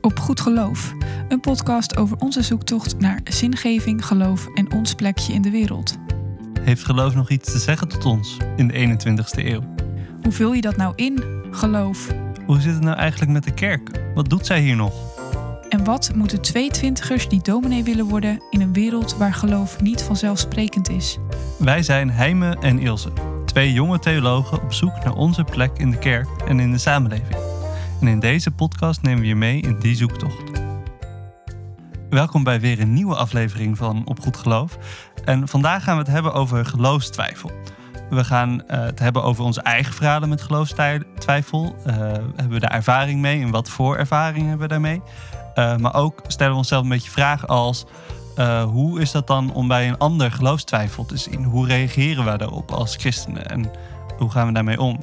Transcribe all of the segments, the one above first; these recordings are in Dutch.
op Goed Geloof, een podcast over onze zoektocht naar zingeving, geloof en ons plekje in de wereld. Heeft geloof nog iets te zeggen tot ons in de 21ste eeuw? Hoe vul je dat nou in, geloof? Hoe zit het nou eigenlijk met de kerk? Wat doet zij hier nog? En wat moeten twee twintigers die dominee willen worden in een wereld waar geloof niet vanzelfsprekend is? Wij zijn Heime en Ilse, twee jonge theologen op zoek naar onze plek in de kerk en in de samenleving. En in deze podcast nemen we je mee in die zoektocht. Welkom bij weer een nieuwe aflevering van Op Goed Geloof. En vandaag gaan we het hebben over geloofstwijfel. We gaan eh, het hebben over onze eigen verhalen met geloofstwijfel. Uh, hebben we daar ervaring mee en wat voor ervaring hebben we daarmee? Uh, maar ook stellen we onszelf een beetje vragen als... hoe is dat dan om bij een ander geloofstwijfel te zien? Hoe reageren we daarop als christenen en hoe gaan we daarmee om?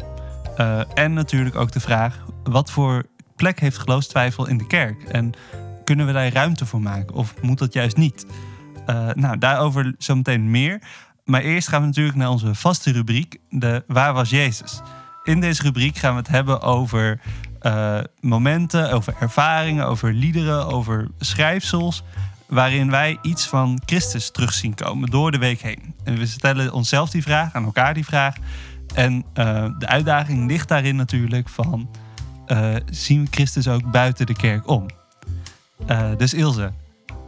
en natuurlijk ook de vraag, wat voor plek heeft geloofstwijfel in de kerk? En kunnen we daar ruimte voor maken of moet dat juist niet? nou, daarover zometeen meer. Maar eerst gaan we natuurlijk naar onze vaste rubriek, de Waar was Jezus? In deze rubriek gaan we het hebben over uh, momenten, over ervaringen, over liederen, over schrijfsels. Waarin wij iets van Christus terug zien komen door de week heen. En we stellen onszelf die vraag, aan elkaar die vraag. En uh, de uitdaging ligt daarin natuurlijk van... Uh, zien we Christus ook buiten de kerk om? dus Ilse,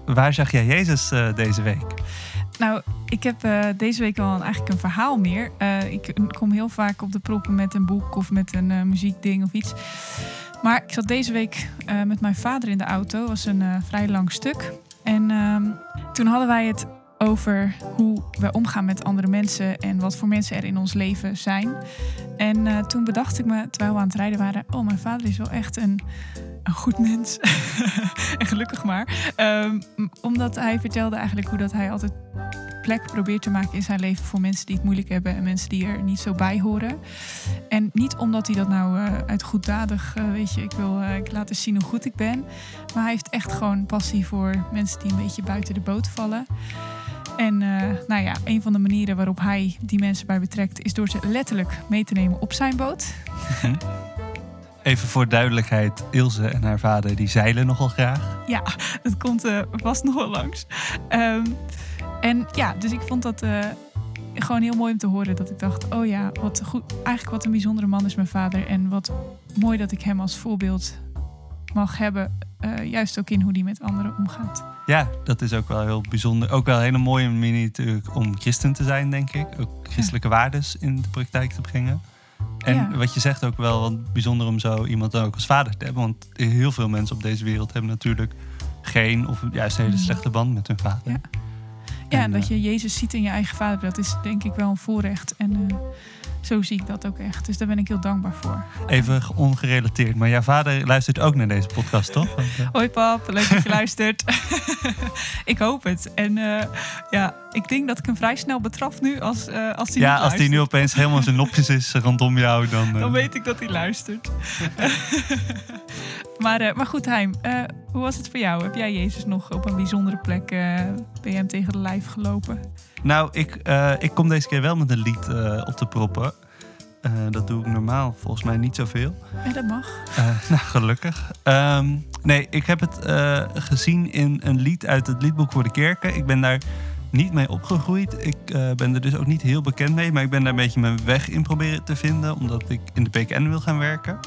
waar zag jij Jezus deze week? Nou, ik heb deze week al eigenlijk een verhaal meer. Ik kom heel vaak op de proppen met een boek of met een muziekding of iets. Maar ik zat deze week met mijn vader in de auto. was een vrij lang stuk. En ehm, toen hadden wij het over hoe we omgaan met andere mensen en wat voor mensen er in ons leven zijn. En toen bedacht ik me, terwijl we aan het rijden waren, oh, mijn vader is wel echt een, een goed mens. en gelukkig maar. Um, omdat hij vertelde eigenlijk hoe dat hij altijd plek probeert te maken in zijn leven voor mensen die het moeilijk hebben en mensen die er niet zo bij horen. En niet omdat hij dat nou uh, uit goeddadig, uh, weet je, ik wil uh, ik laten zien hoe goed ik ben. Maar hij heeft echt gewoon passie voor mensen die een beetje buiten de boot vallen. En nou ja, een van de manieren waarop hij die mensen bij betrekt, is door ze letterlijk mee te nemen op zijn boot. Even voor duidelijkheid, Ilse en haar vader die zeilen nogal graag. Ja, dat komt uh, vast nog wel langs. Um, en ja, dus ik vond dat uh, gewoon heel mooi om te horen. Dat ik dacht, oh ja, wat goed, eigenlijk wat een bijzondere man is mijn vader. En wat mooi dat ik hem als voorbeeld mag hebben. Uh, juist ook in hoe hij met anderen omgaat. Ja, dat is ook wel heel bijzonder. Ook wel een hele mooie manier natuurlijk om christen te zijn, denk ik. Ook christelijke ja. waarden in de praktijk te brengen. En ja. wat je zegt ook wel wat bijzonder om zo iemand ook als vader te hebben. Want heel veel mensen op deze wereld hebben natuurlijk geen of juist een hele slechte band met hun vader. Ja, ja en, dat je Jezus ziet in je eigen vader, dat is denk ik wel een voorrecht. En uh, zo zie ik dat ook echt. Dus daar ben ik heel dankbaar voor. Even ongerelateerd, maar jouw vader luistert ook naar deze podcast, toch? Hoi pap, leuk dat je luistert. ik hoop het. En uh, ja, ik denk dat ik hem vrij snel betraf nu als, uh, als hij Ja, als hij nu opeens helemaal zijn nopjes is rondom jou, dan... Dan weet ik dat hij luistert. Maar, uh, maar goed, Heim, uh, hoe was het voor jou? Heb jij Jezus nog op een bijzondere plek uh, ben je hem tegen de lijf gelopen? Nou, ik, ik kom deze keer wel met een lied op te proppen. dat doe ik normaal volgens mij niet zoveel. Ja, dat mag. nou, gelukkig. Um, nee, ik heb het gezien in een lied uit het liedboek voor de kerken. Ik ben daar niet mee opgegroeid. Ik uh, ben er dus ook niet heel bekend mee. Maar ik ben daar een beetje mijn weg in proberen te vinden. Omdat ik in de PKN wil gaan werken.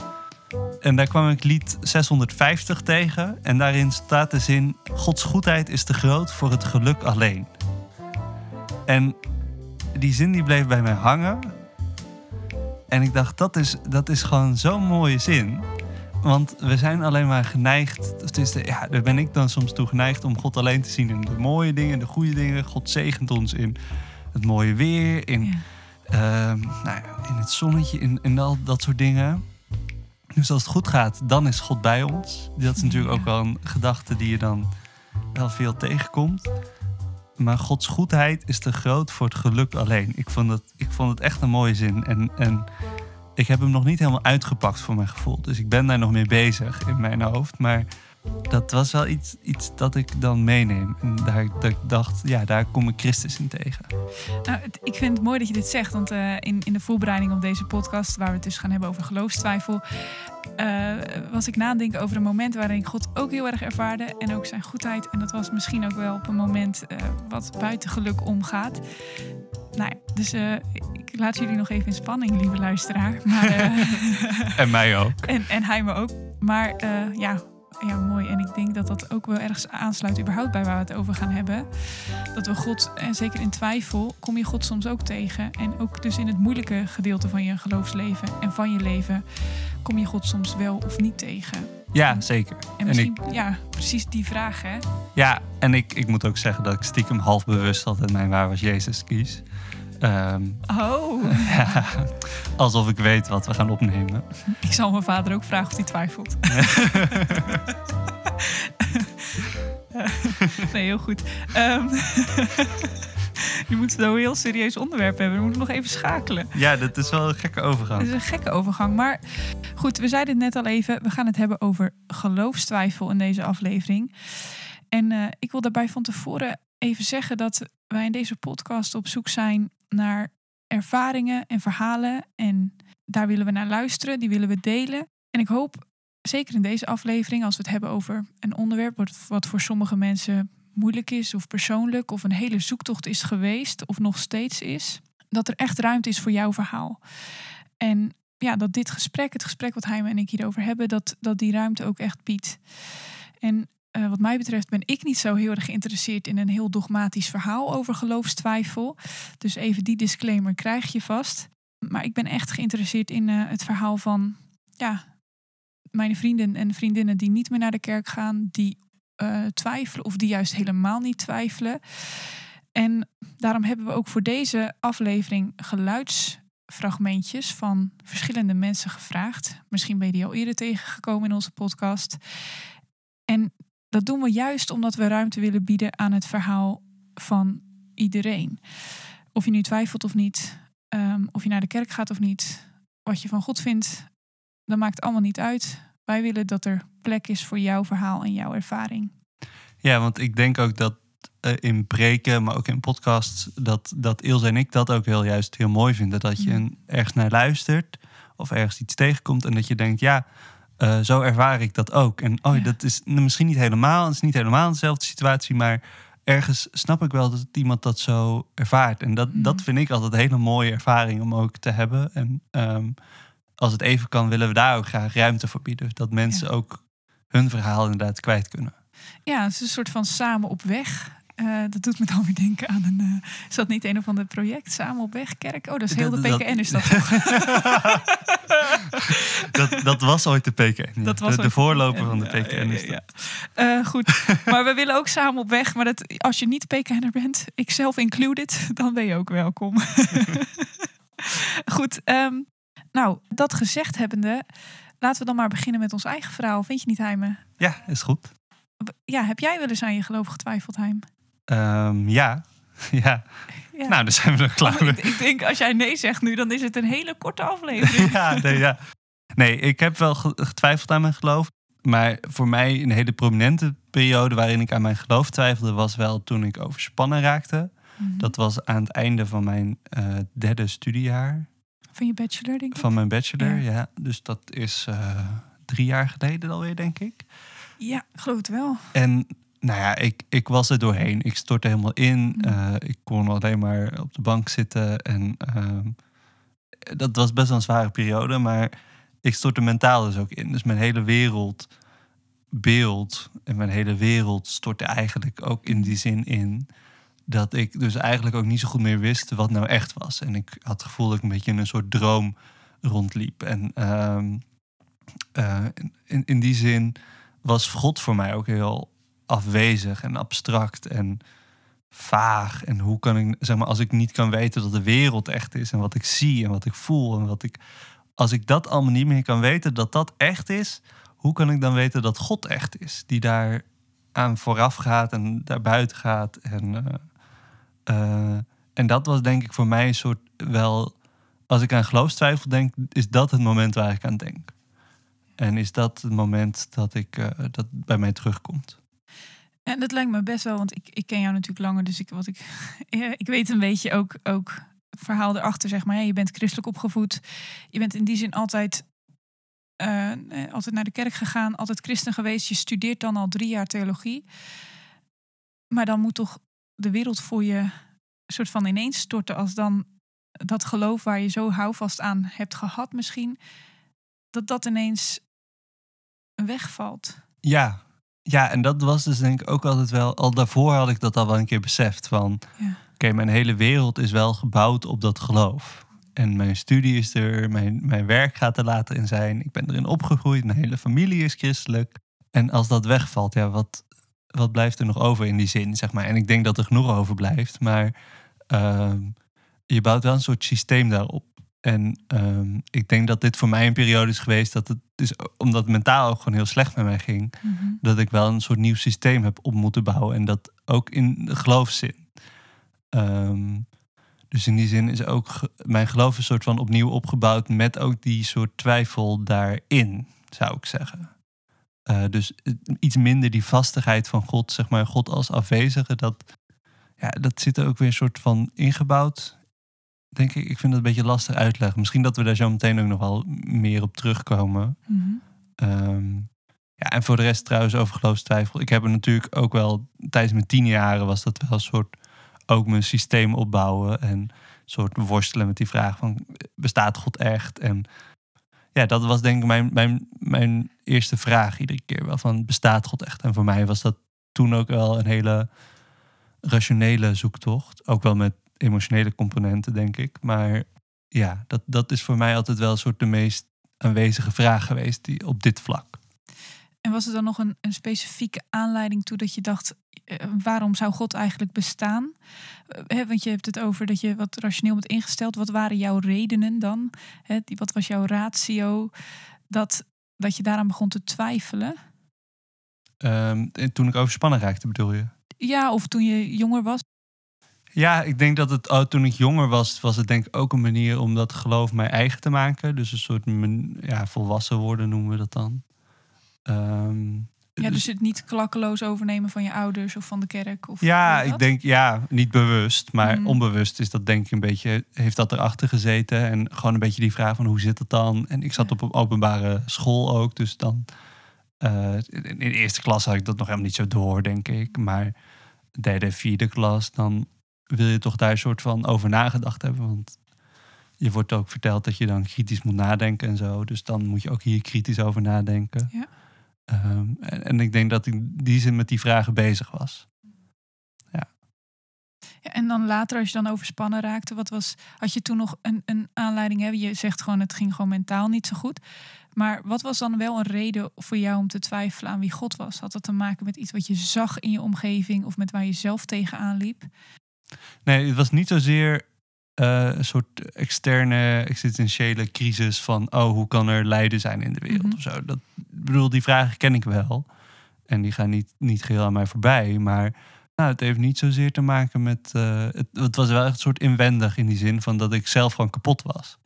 En daar kwam ik lied 650 tegen. En daarin staat de zin: Gods goedheid is te groot voor het geluk alleen. En die zin die bleef bij mij hangen. En ik dacht, dat is, dat is gewoon zo'n mooie zin. Want we zijn alleen maar geneigd. Is de, ja, daar ben ik dan soms toe geneigd om God alleen te zien in de mooie dingen, de goede dingen. God zegent ons in het mooie weer, in, ja. uh, nou ja, in het zonnetje, in, in al dat soort dingen. Dus als het goed gaat, dan is God bij ons. Dat is natuurlijk ook wel een gedachte die je dan wel veel tegenkomt. Maar Gods goedheid is te groot voor het geluk alleen. Ik vond het, ik vond het echt een mooie zin. En, en ik heb hem nog niet helemaal uitgepakt voor mijn gevoel. Dus ik ben daar nog mee bezig in mijn hoofd. Maar dat was wel iets, iets dat ik dan meeneem. En daar dat ik dacht, ja, daar kom ik Christus in tegen. Nou, het- ik vind het mooi dat je dit zegt, want eh, in, in de voorbereiding op deze podcast, waar we het dus gaan hebben over geloofstwijfel, eh, was ik nadenken over een moment waarin ik God ook heel erg ervaarde en ook zijn goedheid. En dat was misschien ook wel op een moment eh, wat buiten geluk omgaat. Nou ja, dus ik laat jullie nog even in spanning, lieve luisteraar. Maar, En mij ook. en, en hij me ook. Maar ja, ja, mooi. En ik denk dat dat ook wel ergens aansluit überhaupt bij waar we het over gaan hebben. Dat we God, en zeker in twijfel, kom je God soms ook tegen. En ook dus in het moeilijke gedeelte van je geloofsleven en van je leven... kom je God soms wel of niet tegen. Ja, zeker. En misschien, ja, precies die vraag, hè? Ja, en ik, ik moet ook zeggen dat ik stiekem half bewust altijd mijn waar was Jezus kies. Ehm, Oh, alsof ik weet wat we gaan opnemen. ik zal mijn vader ook vragen of hij twijfelt. nee, heel goed. Ehm, je moet zo een heel serieus onderwerp hebben. We moeten nog even schakelen. Ja, dat is wel een gekke Het overgang. is een gekke overgang. Maar goed, we zeiden het net al even. We gaan het hebben over geloofstwijfel in deze aflevering. En eh, ik wil daarbij van tevoren even zeggen dat wij in deze podcast op zoek zijn naar ervaringen en verhalen. En daar willen we naar luisteren, die willen we delen. En ik hoop, zeker in deze aflevering, als we het hebben over een onderwerp wat, voor sommige mensen moeilijk is of persoonlijk of een hele zoektocht is geweest of nog steeds is, dat er echt ruimte is voor jouw verhaal. En ja, dat dit gesprek, het gesprek wat Heime en ik hierover hebben, dat, dat die ruimte ook echt biedt. En eh, wat mij betreft ben ik niet zo heel erg geïnteresseerd in een heel dogmatisch verhaal over geloofstwijfel. Dus even die disclaimer krijg je vast. Maar ik ben echt geïnteresseerd in eh, het verhaal van ja, mijn vrienden en vriendinnen die niet meer naar de kerk gaan, die eh, twijfelen of die juist helemaal niet twijfelen. En daarom hebben we ook voor deze aflevering geluidsfragmentjes van verschillende mensen gevraagd. Misschien ben je die al eerder tegengekomen in onze podcast. En dat doen we juist omdat we ruimte willen bieden aan het verhaal van iedereen. Of je nu twijfelt of niet, ehm, of je naar de kerk gaat of niet, wat je van God vindt, dat maakt allemaal niet uit. Wij willen dat er plek is voor jouw verhaal en jouw ervaring. Ja, want ik denk ook dat eh, in breken, maar ook in podcasts, dat, dat Ilse en ik dat ook heel juist heel mooi vinden. Dat je een- ergens naar luistert of ergens iets tegenkomt en dat je denkt, ja, eh, zo ervaar ik dat ook. En oh, Ja. dat is misschien niet helemaal, het is niet helemaal dezelfde situatie, maar ergens snap ik wel dat iemand dat zo ervaart. En dat, Mhm. dat vind ik altijd een hele mooie ervaring om ook te hebben. En ehm, als het even kan, willen we daar ook graag ruimte voor bieden. Dat mensen ook hun verhaal inderdaad kwijt kunnen. Ja, het is een soort van samen op weg. Eh, dat doet me dan weer denken aan een. eh, is dat niet een of ander project? Samen op weg, kerk? Oh, dat is heel de Dat- dat- PKN, is dat toch? dat, dat was ooit de PKN. ja. Dat was de, voorloper van de PKN. ja, is ja, dat. Eh, goed, maar we willen ook samen op weg. Maar dat, als je niet PKN'er bent, ikzelf included, dan ben je ook welkom. goed, ehm, nou, dat gezegd hebbende, laten we dan maar beginnen met ons eigen verhaal. Vind je niet, Heime? Ja, is goed. Ja, heb jij wel eens aan je geloof getwijfeld, Heim? Ehm, ja. ja. Ja. Nou, dan zijn we er klaar mee. ik, ik denk, als jij nee zegt nu, dan is het een hele korte aflevering. ja, nee, ja. nee, ik heb wel ge- getwijfeld aan mijn geloof. Maar voor mij een hele prominente periode waarin ik aan mijn geloof twijfelde... was wel toen ik overspannen raakte. Mhm. Dat was aan het einde van mijn eh, derde studiejaar. Van je bachelor, denk ik? Van mijn bachelor, Ja. ja. Dus dat is eh, drie jaar geleden alweer, denk ik. Ja, geloof het wel. En nou ja, ik, ik was er doorheen. Ik stortte helemaal in. Mm. Eh, ik kon alleen maar op de bank zitten. En ehm, dat was best wel een zware periode. Maar ik stortte mentaal dus ook in. Dus mijn hele wereldbeeld en mijn hele wereld stortte eigenlijk ook in die zin in. Dat ik dus eigenlijk ook niet zo goed meer wist wat nou echt was. En ik had het gevoel dat ik een beetje in een soort droom rondliep. En ehm, eh, in, in die zin was God voor mij ook heel afwezig en abstract en vaag. En hoe kan ik, zeg maar, als ik niet kan weten dat de wereld echt is en wat ik zie en wat ik voel en wat ik, als ik dat allemaal niet meer kan weten dat dat echt is, hoe kan ik dan weten dat God echt is, die daar aan vooraf gaat en daar buiten gaat en eh, eh, en dat was denk ik voor mij een soort wel, als ik aan geloofstwijfel denk, is dat het moment waar ik aan denk. En is dat het moment dat ik uh, dat bij mij terugkomt? En dat lijkt me best wel, want ik, ik ken jou natuurlijk langer, dus ik, wat ik, ik weet een beetje ook, ook verhaal erachter, zeg maar. Je bent christelijk opgevoed. Je bent in die zin altijd, uh, altijd naar de kerk gegaan, altijd christen geweest. Je studeert dan al drie jaar theologie. Maar dan moet toch de wereld voor je soort van ineens storten als dan dat geloof waar je zo houvast aan hebt gehad misschien, dat dat ineens wegvalt. Ja, ja, en dat was dus denk ik ook altijd wel, al daarvoor had ik dat al wel een keer beseft van, ja. oké, mijn hele wereld is wel gebouwd op dat geloof. En mijn studie is er, mijn, mijn werk gaat er later in zijn, ik ben erin opgegroeid, mijn hele familie is christelijk. En als dat wegvalt, ja, wat, wat blijft er nog over in die zin, zeg maar. En ik denk dat er genoeg over blijft, maar uh, je bouwt wel een soort systeem daarop. En um, ik denk dat dit voor mij een periode is geweest dat het dus omdat het mentaal ook gewoon heel slecht met mij ging, mm -hmm. dat ik wel een soort nieuw systeem heb op moeten bouwen. En dat ook in de geloofszin. Um, dus in die zin is ook mijn geloof een soort van opnieuw opgebouwd met ook die soort twijfel daarin, zou ik zeggen. Uh, dus iets minder die vastigheid van God, zeg maar, God als afwezige, dat, ja, dat zit er ook weer een soort van ingebouwd denk ik, ik vind het een beetje lastig uitleggen. Misschien dat we daar zo meteen ook nog wel meer op terugkomen. Mm -hmm. ja, en voor de rest trouwens over geloofstwijfel. Ik heb er natuurlijk ook wel, tijdens mijn tien jaren was dat wel een soort, ook mijn systeem opbouwen. En een soort worstelen met die vraag van, bestaat God echt? En ja, dat was denk ik mijn, mijn, mijn eerste vraag iedere keer wel, van bestaat God echt? En voor mij was dat toen ook wel een hele rationele zoektocht. Ook wel met emotionele componenten, denk ik. Maar ja, dat, dat is voor mij altijd wel een soort de meest aanwezige vraag geweest die, op dit vlak. En was er dan nog een, een specifieke aanleiding toe dat je dacht, eh, waarom zou God eigenlijk bestaan? Eh, want je hebt het over dat je wat rationeel bent ingesteld. Wat waren jouw redenen dan? He, die, wat was jouw ratio dat, dat je daaraan begon te twijfelen? Um, toen ik overspannen raakte, bedoel je? Ja, of toen je jonger was. Ja, ik denk dat het oh, toen ik jonger was, was het denk ik ook een manier om dat geloof mij eigen te maken. Dus een soort ja, volwassen worden noemen we dat dan. Um, ja, dus het niet klakkeloos overnemen van je ouders of van de kerk? Of ja, ik denk, ja, niet bewust, maar mm. onbewust is dat denk ik een beetje, heeft dat erachter gezeten. En gewoon een beetje die vraag van hoe zit het dan? En ik zat op een openbare school ook, dus dan uh, in de eerste klas had ik dat nog helemaal niet zo door, denk ik. Maar derde, vierde klas, dan wil je toch daar een soort van over nagedacht hebben. Want je wordt ook verteld dat je dan kritisch moet nadenken en zo. Dus dan moet je ook hier kritisch over nadenken. Ja. Um, en, en, ik denk dat ik in die zin met die vragen bezig was. Ja. ja. En dan later, als je dan overspannen raakte, wat was, had je toen nog een, een aanleiding? Je zegt gewoon, het ging gewoon mentaal niet zo goed. Maar wat was dan wel een reden voor jou om te twijfelen aan wie God was? Had dat te maken met iets wat je zag in je omgeving of met waar je zelf tegenaan liep? Nee, het was niet zozeer uh, een soort externe existentiële crisis van oh, hoe kan er lijden zijn in de wereld mm of zo. Dat, ik bedoel, die vragen ken ik wel. En die gaan niet, niet geheel aan mij voorbij. Maar nou, het heeft niet zozeer te maken met. Uh, het, het, was wel echt een soort inwendig in die zin van dat ik zelf gewoon kapot was.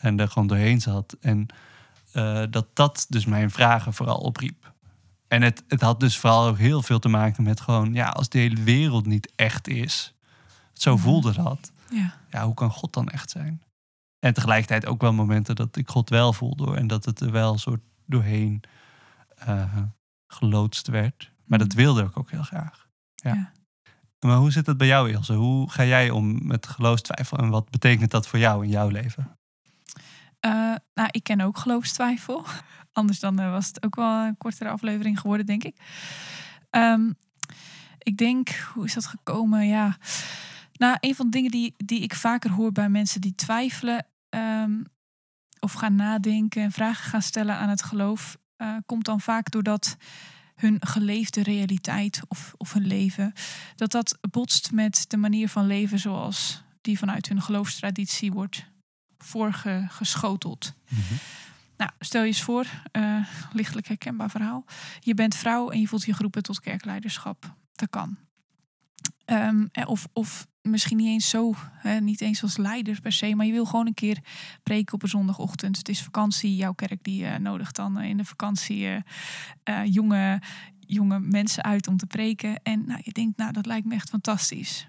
En er gewoon doorheen zat. En uh, dat dat dus mijn vragen vooral opriep. En het, het had dus vooral ook heel veel te maken met gewoon, ja, als de hele wereld niet echt is, zo mhm. voelde dat. Ja. ja, hoe kan God dan echt zijn? En tegelijkertijd ook wel momenten dat ik God wel voelde en dat het er wel een soort doorheen uh, geloodst werd. Maar dat mhm. wilde ik ook heel graag. Ja. Maar hoe zit het bij jou, Ilse? Hoe ga jij om met geloofstwijfel en wat betekent dat voor jou in jouw leven? Uh, nou, ik ken ook geloofstwijfel. Anders dan uh, was het ook wel een kortere aflevering geworden, denk ik. Um, ik denk, hoe is dat gekomen? Ja, nou, een van de dingen die, die ik vaker hoor bij mensen die twijfelen um, of gaan nadenken en vragen gaan stellen aan het geloof, uh, komt dan vaak doordat hun geleefde realiteit of, of hun leven, dat dat botst met de manier van leven zoals die vanuit hun geloofstraditie wordt voorgeschoteld. Mm -hmm. Nou, stel je eens voor, uh, lichtelijk herkenbaar verhaal. Je bent vrouw en je voelt je geroepen tot kerkleiderschap. Dat kan. Um, of, of misschien niet eens zo, hè, niet eens als leider per se, maar je wil gewoon een keer preken op een zondagochtend. Het is vakantie, jouw kerk die uh, nodigt dan in de vakantie jonge, jonge mensen uit om te preken. En nou, je denkt, nou, dat lijkt me echt fantastisch.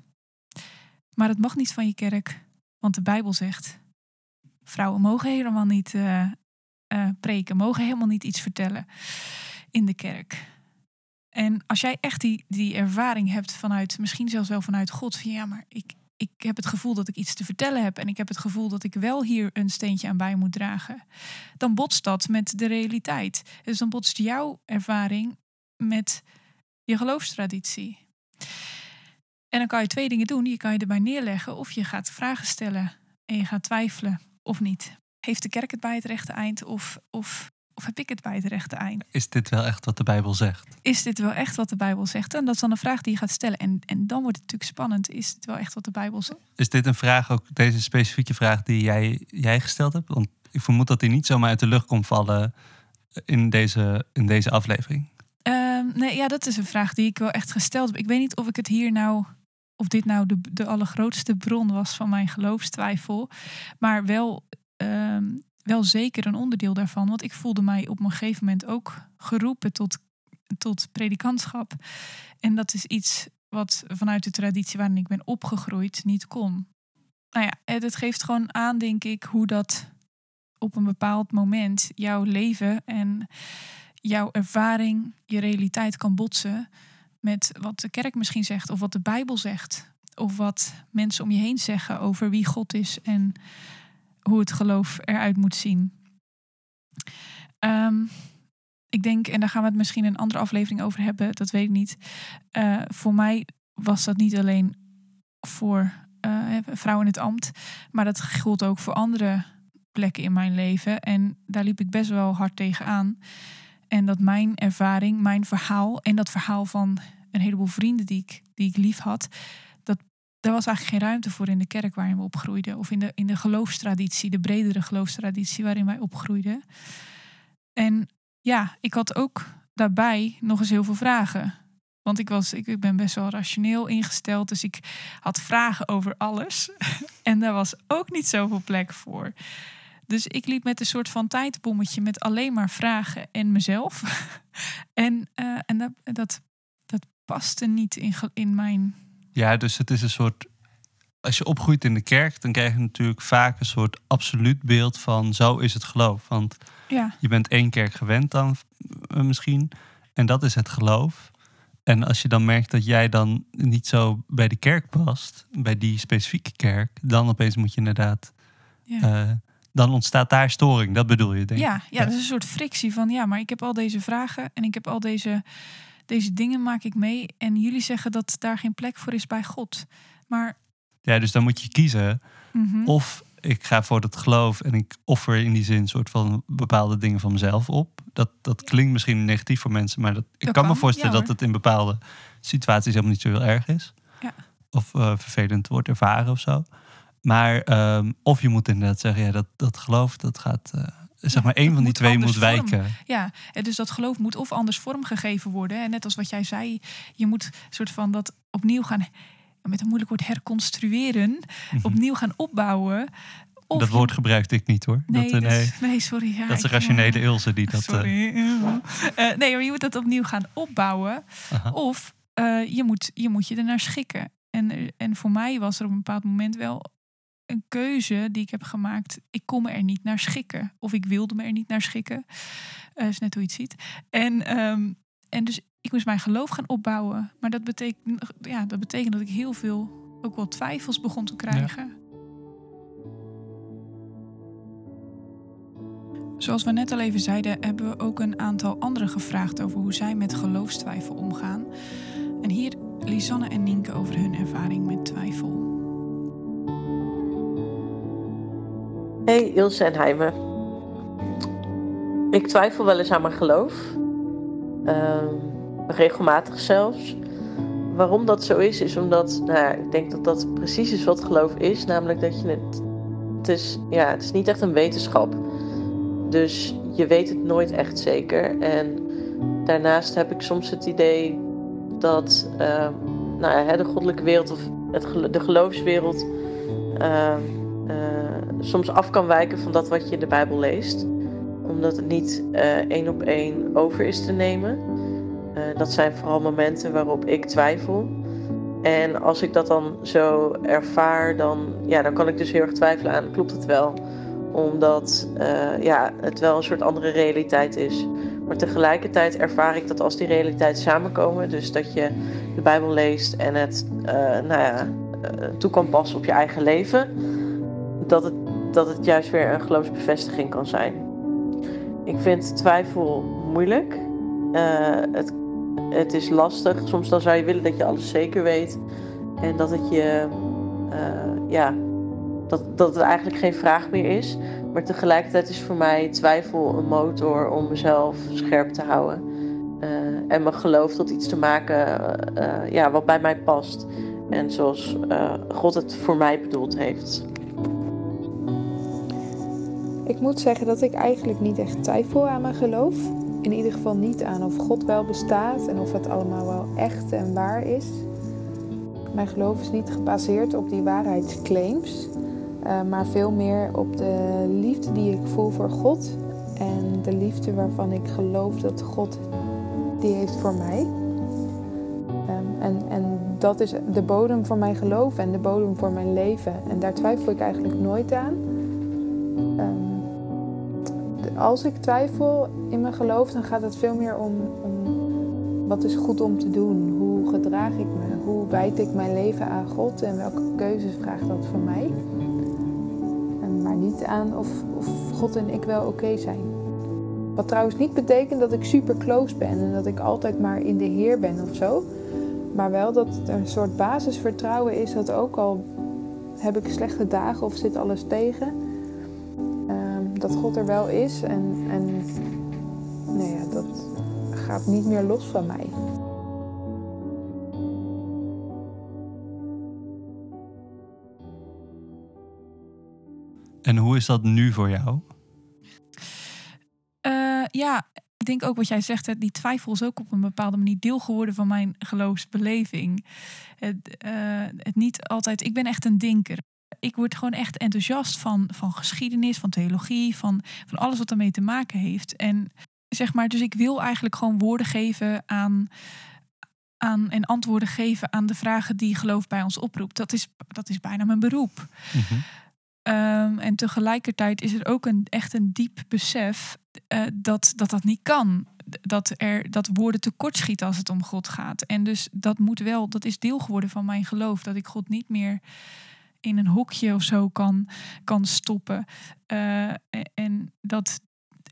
Maar het mag niet van je kerk, want de Bijbel zegt: vrouwen mogen helemaal niet uh, preken, mogen helemaal niet iets vertellen in de kerk. En als jij echt die, die ervaring hebt vanuit, misschien zelfs wel vanuit God, van ja, maar ik, ik heb het gevoel dat ik iets te vertellen heb en ik heb het gevoel dat ik wel hier een steentje aan bij moet dragen, dan botst dat met de realiteit. Dus dan botst jouw ervaring met je geloofstraditie. En dan kan je twee dingen doen. Je kan je erbij neerleggen of je gaat vragen stellen en je gaat twijfelen of niet. Heeft de kerk het bij het rechte eind of, of, of heb ik het bij het rechte eind? Is dit wel echt wat de Bijbel zegt? Is dit wel echt wat de Bijbel zegt? En dat is dan een vraag die je gaat stellen. En, en dan wordt het natuurlijk spannend. Is dit wel echt wat de Bijbel zegt? Is dit een vraag, ook deze specifieke vraag die jij, jij gesteld hebt? Want ik vermoed dat die niet zomaar uit de lucht komt vallen in deze, in deze aflevering. Um, nee, ja, dat is een vraag die ik wel echt gesteld heb. Ik weet niet of ik het hier nou of dit nou de, de allergrootste bron was van mijn geloofstwijfel. Maar wel, um, wel zeker een onderdeel daarvan. Want ik voelde mij op een gegeven moment ook geroepen tot, tot predikantschap. En dat is iets wat vanuit de traditie waarin ik ben opgegroeid niet kon. Nou ja, het geeft gewoon aan, denk ik, hoe dat op een bepaald moment jouw leven en jouw ervaring, je realiteit kan botsen met wat de kerk misschien zegt, of wat de Bijbel zegt, of wat mensen om je heen zeggen over wie God is en hoe het geloof eruit moet zien. Um, ik denk, en daar gaan we het misschien een andere aflevering over hebben, dat weet ik niet. Uh, voor mij was dat niet alleen voor uh, vrouwen in het ambt, maar dat gold ook voor andere plekken in mijn leven. En daar liep ik best wel hard tegen aan. En dat mijn ervaring, mijn verhaal en dat verhaal van een heleboel vrienden die ik, die ik lief had, dat, daar was eigenlijk geen ruimte voor in de kerk waarin we opgroeiden. Of in de, in de geloofstraditie, de bredere geloofstraditie waarin wij opgroeiden. En ja, ik had ook daarbij nog eens heel veel vragen. Want ik, was, ik, ik ben best wel rationeel ingesteld, dus ik had vragen over alles. en daar was ook niet zoveel plek voor. Dus ik liep met een soort van tijdbommetje met alleen maar vragen en mezelf. en uh, en dat, dat, dat paste niet in, in mijn. Ja, dus het is een soort. Als je opgroeit in de kerk, dan krijg je natuurlijk vaak een soort absoluut beeld van zo is het geloof. Want ja. je bent één kerk gewend dan uh, misschien. En dat is het geloof. En als je dan merkt dat jij dan niet zo bij de kerk past, bij die specifieke kerk, dan opeens moet je inderdaad ja. uh, dan ontstaat daar storing. Dat bedoel je, denk ik. Ja, ja, dat is een soort frictie van ja, maar ik heb al deze vragen en ik heb al deze, deze dingen maak ik mee. En jullie zeggen dat daar geen plek voor is bij God. Maar. Ja, dus dan moet je kiezen. Mm -hmm. Of ik ga voor dat geloof en ik offer in die zin soort van bepaalde dingen van mezelf op. Dat, dat klinkt misschien negatief voor mensen, maar dat, ik Dat kan, me voorstellen ja, dat het in bepaalde situaties helemaal niet zo heel erg is. Ja. Of eh, vervelend wordt ervaren of zo. Maar ehm, of je moet inderdaad zeggen, ja, dat, dat geloof, dat gaat, eh, zeg Ja, maar, één van die twee moet vorm. wijken. Ja, dus dat geloof moet of anders vormgegeven worden. En net als wat jij zei, je moet soort van dat opnieuw gaan, met een moeilijk woord, herconstrueren. Mhm. Opnieuw gaan opbouwen. Of dat woord gebruikte ik niet hoor. Nee, dat, eh, dat nee, nee, sorry. Ja, dat is de ik, rationele eh, Ilse die dat. eh, Sorry. Eh, nee, maar je moet dat opnieuw gaan opbouwen. aha. Of eh, je, moet, je moet je ernaar schikken. En, eh, en voor mij was er op een bepaald moment wel een keuze die ik heb gemaakt. Ik kon me er niet naar schikken. Of ik wilde me er niet naar schikken. Eh is net hoe je het ziet. En, ehm, en dus ik moest mijn geloof gaan opbouwen. Maar dat betekent, ja, dat betekent dat ik heel veel ook wel twijfels begon te krijgen. Zoals we net al even zeiden, hebben we ook een aantal anderen gevraagd over hoe zij met geloofstwijfel omgaan. En hier Lisanne en Nienke over hun ervaring met twijfel. Hey Ilse en Heime. Ik twijfel wel eens aan mijn geloof. Ehm, regelmatig zelfs. Waarom dat zo is, is omdat nou ja, ik denk dat dat precies is wat geloof is. Namelijk dat je het. Het is, ja, het is niet echt een wetenschap. Dus je weet het nooit echt zeker. En daarnaast heb ik soms het idee dat ehm, nou ja, de goddelijke wereld of het, de geloofswereld ehm, soms af kan wijken van dat wat je in de Bijbel leest. Omdat het niet één op één over is te nemen. dat zijn vooral momenten waarop ik twijfel. En als ik dat dan zo ervaar, dan, ja, dan kan ik dus heel erg twijfelen aan, klopt het wel? Omdat uh, ja, het wel een soort andere realiteit is. Maar tegelijkertijd ervaar ik dat als die realiteit samenkomen, dus dat je de Bijbel leest en het nou ja, toe kan passen op je eigen leven, dat het, dat het juist weer een geloofsbevestiging kan zijn. Ik vind twijfel moeilijk. het het is lastig. Soms dan zou je willen dat je alles zeker weet. En dat het je, uh, ja, dat, dat het eigenlijk geen vraag meer is. Maar tegelijkertijd is voor mij twijfel een motor om mezelf scherp te houden. Uh, en mijn geloof tot iets te maken ja, wat bij mij past. En zoals God het voor mij bedoeld heeft. Ik moet zeggen dat ik eigenlijk niet echt twijfel aan mijn geloof in ieder geval niet aan of God wel bestaat en of het allemaal wel echt en waar is. Mijn geloof is niet gebaseerd op die waarheidsclaims, uh, maar veel meer op de liefde die ik voel voor God en de liefde waarvan ik geloof dat God die heeft voor mij. Um, en, en dat is de bodem van mijn geloof en de bodem voor mijn leven. En daar twijfel ik eigenlijk nooit aan. Als ik twijfel in mijn geloof, dan gaat het veel meer om, om wat is goed om te doen. Hoe gedraag ik me? Hoe wijd ik mijn leven aan God en welke keuzes vraagt dat van mij? En maar niet aan of, of God en ik wel oké zijn. Wat trouwens niet betekent dat ik super close ben en dat ik altijd maar in de Heer ben of zo. Maar wel dat er een soort basisvertrouwen is dat ook al heb ik slechte dagen of zit alles tegen, dat God er wel is en, en nee, ja, dat gaat niet meer los van mij. En hoe is dat nu voor jou? Uh, ja, ik denk ook wat jij zegt, die twijfel is ook op een bepaalde manier deel geworden van mijn geloofsbeleving. Het, uh, het niet altijd, ik ben echt een denker ik word gewoon echt enthousiast van, van geschiedenis, van theologie, van, van alles wat ermee te maken heeft. En zeg maar, dus ik wil eigenlijk gewoon woorden geven aan, aan en antwoorden geven aan de vragen die geloof bij ons oproept. Dat is, dat is bijna mijn beroep. Mhm. Ehm, en tegelijkertijd is er ook een, echt een diep besef uh, dat, dat dat niet kan. Dat, er, dat woorden tekortschieten als het om God gaat. En dus dat moet wel, dat is deel geworden van mijn geloof. Dat ik God niet meer in een hokje of zo kan, kan stoppen. Uh, en dat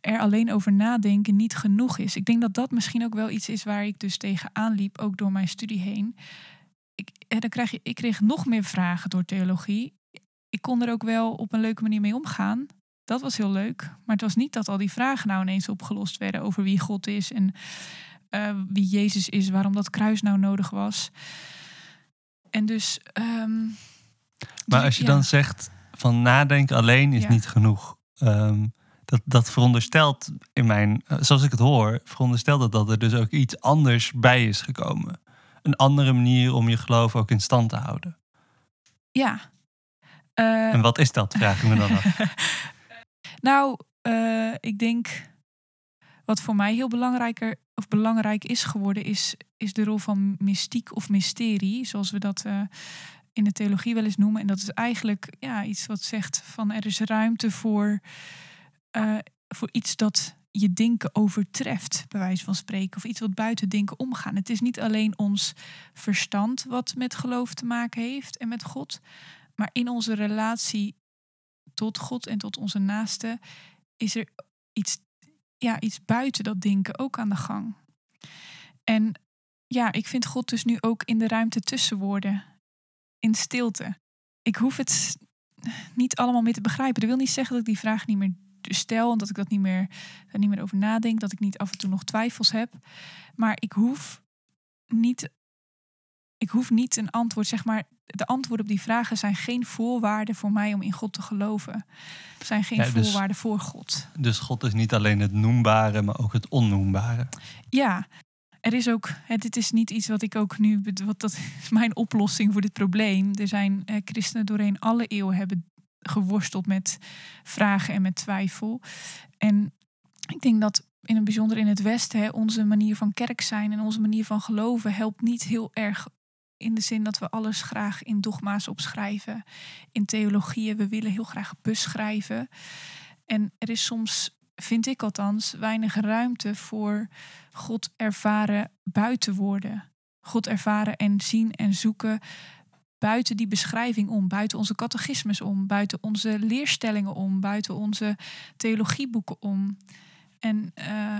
er alleen over nadenken niet genoeg is. Ik denk dat dat misschien ook wel iets is waar ik dus tegenaan liep, ook door mijn studie heen. Ik, dan krijg je, ik kreeg nog meer vragen door theologie. Ik kon er ook wel op een leuke manier mee omgaan. Dat was heel leuk. Maar het was niet dat al die vragen nou ineens opgelost werden over wie God is en uh, wie Jezus is, waarom dat kruis nou nodig was. En dus um, maar als je dan zegt van nadenken alleen is niet genoeg. Ehm, dat, dat veronderstelt in mijn, eh, zoals ik het hoor, veronderstelt dat dat er dus ook iets anders bij is gekomen. Een andere manier om je geloof ook in stand te houden. Ja. en wat is dat, vraag ik me dan af. nou, uh, ik denk wat voor mij heel belangrijker of belangrijk is geworden, is, is de rol van mystiek of mysterie, zoals we dat uh, in de theologie wel eens noemen. En dat is eigenlijk ja, iets wat zegt van er is ruimte voor, uh, voor iets dat je denken overtreft, bij wijze van spreken. Of iets wat buiten denken omgaan. Het is niet alleen ons verstand wat met geloof te maken heeft en met God. Maar in onze relatie tot God en tot onze naasten is er iets, ja, iets buiten dat denken ook aan de gang. En ja, ik vind God dus nu ook in de ruimte tussen woorden in stilte. Ik hoef het niet allemaal meer te begrijpen. Dat wil niet zeggen dat ik die vraag niet meer stel en dat ik dat niet meer, daar niet meer over nadenk, dat ik niet af en toe nog twijfels heb. Maar ik hoef niet, ik hoef niet een antwoord, zeg maar. De antwoorden op die vragen zijn geen voorwaarden voor mij om in God te geloven. Zijn geen ja, dus, voorwaarden voor God. Dus God is niet alleen het noembare, maar ook het onnoembare. Ja, er is ook, dit is niet iets wat ik ook nu, wat dat is mijn oplossing voor dit probleem. Er zijn christenen doorheen alle eeuwen hebben geworsteld met vragen en met twijfel. En ik denk dat in het bijzonder in het Westen, hè, onze manier van kerk zijn en onze manier van geloven helpt niet heel erg in de zin dat we alles graag in dogma's opschrijven, in theologieën. We willen heel graag beschrijven. En er is soms, vind ik althans, weinig ruimte voor God ervaren buiten woorden. God ervaren en zien en zoeken buiten die beschrijving om, buiten onze catechismes om, buiten onze leerstellingen om, buiten onze theologieboeken om. En uh,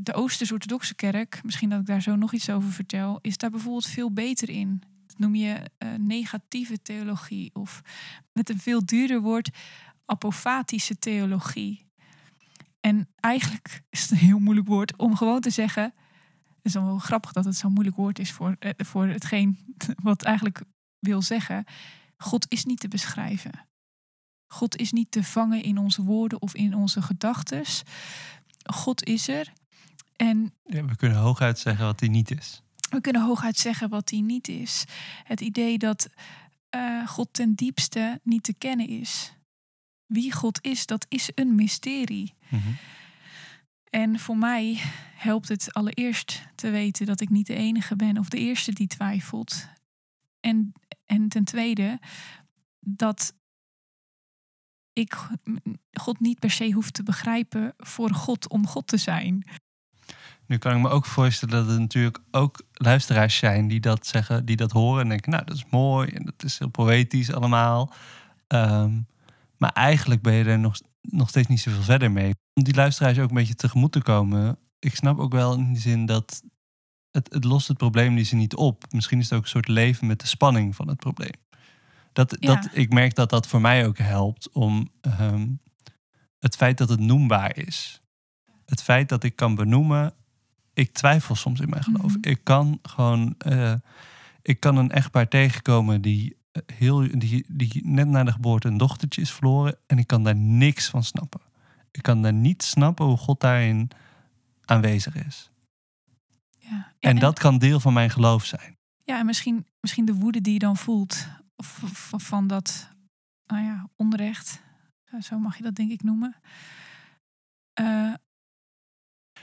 de Oosters-Orthodoxe Kerk, misschien dat ik daar zo nog iets over vertel, is daar bijvoorbeeld veel beter in. Dat noem je uh, negatieve theologie of met een veel duurder woord apofatische theologie. En eigenlijk is het een heel moeilijk woord om gewoon te zeggen. Het is dan wel grappig dat het zo'n moeilijk woord is voor, uh, voor hetgeen wat eigenlijk wil zeggen. God is niet te beschrijven. God is niet te vangen in onze woorden of in onze gedachten. God is er. En ja, we kunnen hooguit zeggen wat hij niet is. We kunnen hooguit zeggen wat hij niet is. Het idee dat uh, God ten diepste niet te kennen is. Wie God is, dat is een mysterie. Mm -hmm. En voor mij helpt het allereerst te weten dat ik niet de enige ben of de eerste die twijfelt. En, en ten tweede dat ik God niet per se hoef te begrijpen voor God om God te zijn. Nu kan ik me ook voorstellen dat er natuurlijk ook luisteraars zijn die dat zeggen, die dat horen en denken, nou dat is mooi en dat is heel poëtisch allemaal. Um, maar eigenlijk ben je er nog, nog steeds niet zoveel verder mee. Om die luisteraars ook een beetje tegemoet te komen. Ik snap ook wel in die zin dat het, het lost het probleem die ze niet op. Misschien is het ook een soort leven met de spanning van het probleem. Dat, ja. dat, ik merk dat dat voor mij ook helpt om um, het feit dat het noembaar is. Het feit dat ik kan benoemen, ik twijfel soms in mijn geloof. Mm -hmm. Ik kan gewoon, uh, ik kan een echtpaar tegenkomen die, heel, die, die net na de geboorte een dochtertje is verloren en ik kan daar niks van snappen. Ik kan daar niet snappen hoe God daarin aanwezig is. Ja. En, en dat kan deel van mijn geloof zijn. Ja, en misschien, misschien de woede die je dan voelt van dat nou ja, onrecht, zo mag je dat denk ik noemen. Uh,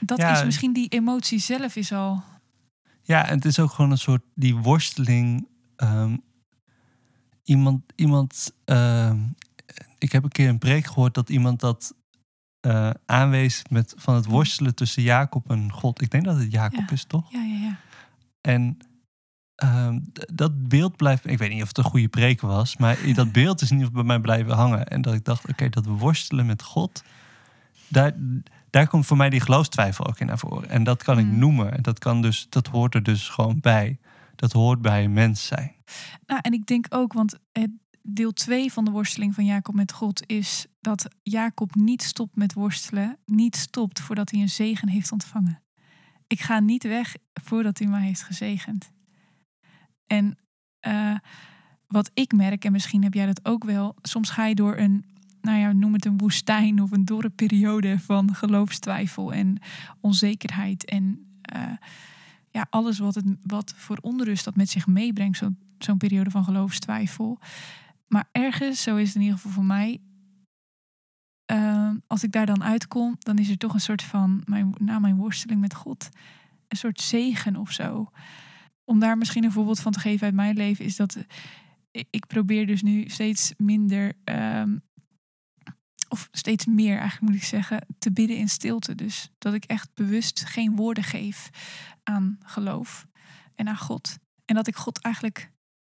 dat Ja. is misschien die emotie zelf is al. Ja, en het is ook gewoon een soort die worsteling. ehm, iemand, iemand ehm, ik heb een keer een preek gehoord dat iemand dat eh, aanwees met van het worstelen tussen Jacob en God. Ik denk dat het Jacob Ja. is, toch? Ja, ja, ja. En ehm, dat beeld blijft, ik weet niet of het een goede preek was, maar dat beeld is in ieder geval bij mij blijven hangen. En dat ik dacht, oké, dat worstelen met God, daar, daar komt voor mij die geloofstwijfel ook in naar voren. En dat kan ik Mm. noemen. En dat, kan dus, dat hoort er dus gewoon bij. Dat hoort bij een mens zijn. Nou, en ik denk ook, want het deel 2 van de worsteling van Jacob met God is dat Jacob niet stopt met worstelen, niet stopt voordat hij een zegen heeft ontvangen. Ik ga niet weg voordat hij mij heeft gezegend. En eh, wat ik merk, en misschien heb jij dat ook wel, soms ga je door een, nou ja, noem het een woestijn of een dorre periode van geloofstwijfel en onzekerheid en eh, ja, alles wat, het, wat voor onrust dat met zich meebrengt, zo, zo'n periode van geloofstwijfel. Maar ergens, zo is het in ieder geval voor mij, eh, als ik daar dan uitkom, dan is er toch een soort van, mijn, na mijn worsteling met God, een soort zegen of zo. Om daar misschien een voorbeeld van te geven uit mijn leven, is dat eh, ik- ik probeer dus nu steeds minder, ehm, of steeds meer eigenlijk moet ik zeggen, te bidden in stilte. Dus dat ik echt bewust geen woorden geef aan geloof en aan God. En dat ik God eigenlijk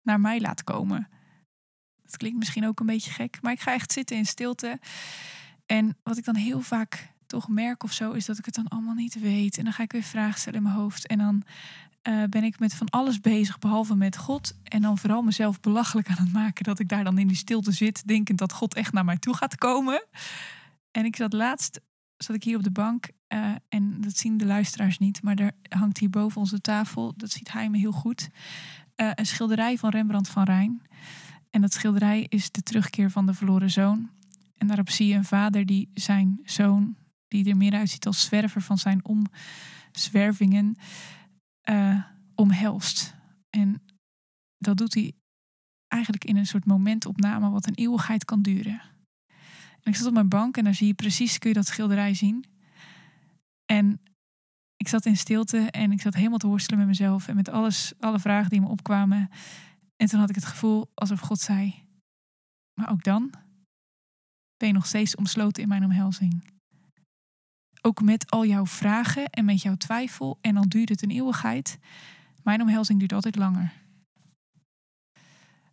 naar mij laat komen. Dat klinkt misschien ook een beetje gek, maar ik ga echt zitten in stilte. En wat ik dan heel vaak toch merk of zo, is dat ik het dan allemaal niet weet. En dan ga ik weer vragen stellen in mijn hoofd. En dan eh, ben ik met van alles bezig, behalve met God. En dan vooral mezelf belachelijk aan het maken dat ik daar dan in die stilte zit, denkend dat God echt naar mij toe gaat komen. En ik zat laatst, zat ik hier op de bank. Eh, en dat zien de luisteraars niet, maar er hangt hier boven onze tafel, dat ziet hij me heel goed, eh, een schilderij van Rembrandt van Rijn. En dat schilderij is de terugkeer van de verloren zoon. En daarop zie je een vader die zijn zoon, die er meer uitziet als zwerver van zijn omzwervingen, eh, omhelst. En dat doet hij eigenlijk in een soort momentopname wat een eeuwigheid kan duren. En ik zat op mijn bank en daar zie je precies, kun je dat schilderij zien. En ik zat in stilte en ik zat helemaal te worstelen met mezelf en met alles, alle vragen die me opkwamen. En toen had ik het gevoel alsof God zei, maar ook dan ben je nog steeds omsloten in mijn omhelzing. Ook met al jouw vragen en met jouw twijfel en dan duurt het een eeuwigheid. Mijn omhelzing duurt altijd langer.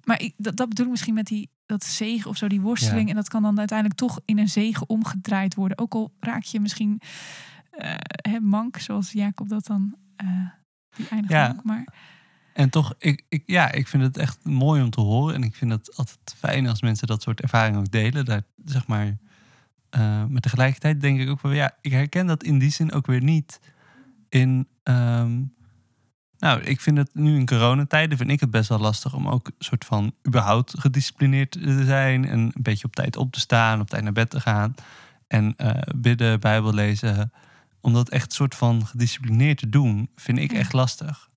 Maar ik, dat, dat bedoel ik misschien met die, dat zegen of zo, die worsteling. Ja. En dat kan dan uiteindelijk toch in een zegen omgedraaid worden. Ook al raak je misschien hè, mank, zoals Jacob dat dan eh die eindigt Ja. mank. Maar En toch, ik, ik, ja, ik vind het echt mooi om te horen. En ik vind het altijd fijn als mensen dat soort ervaringen ook delen. Daar, zeg maar, eh, maar tegelijkertijd denk ik ook wel, ja, ik herken dat in die zin ook weer niet. In, ehm, nou, ik vind het nu in coronatijden vind ik het best wel lastig om ook een soort van überhaupt gedisciplineerd te zijn. En een beetje op tijd op te staan, op tijd naar bed te gaan. En eh, bidden, Bijbel lezen. Om dat echt soort van gedisciplineerd te doen, vind ik echt lastig.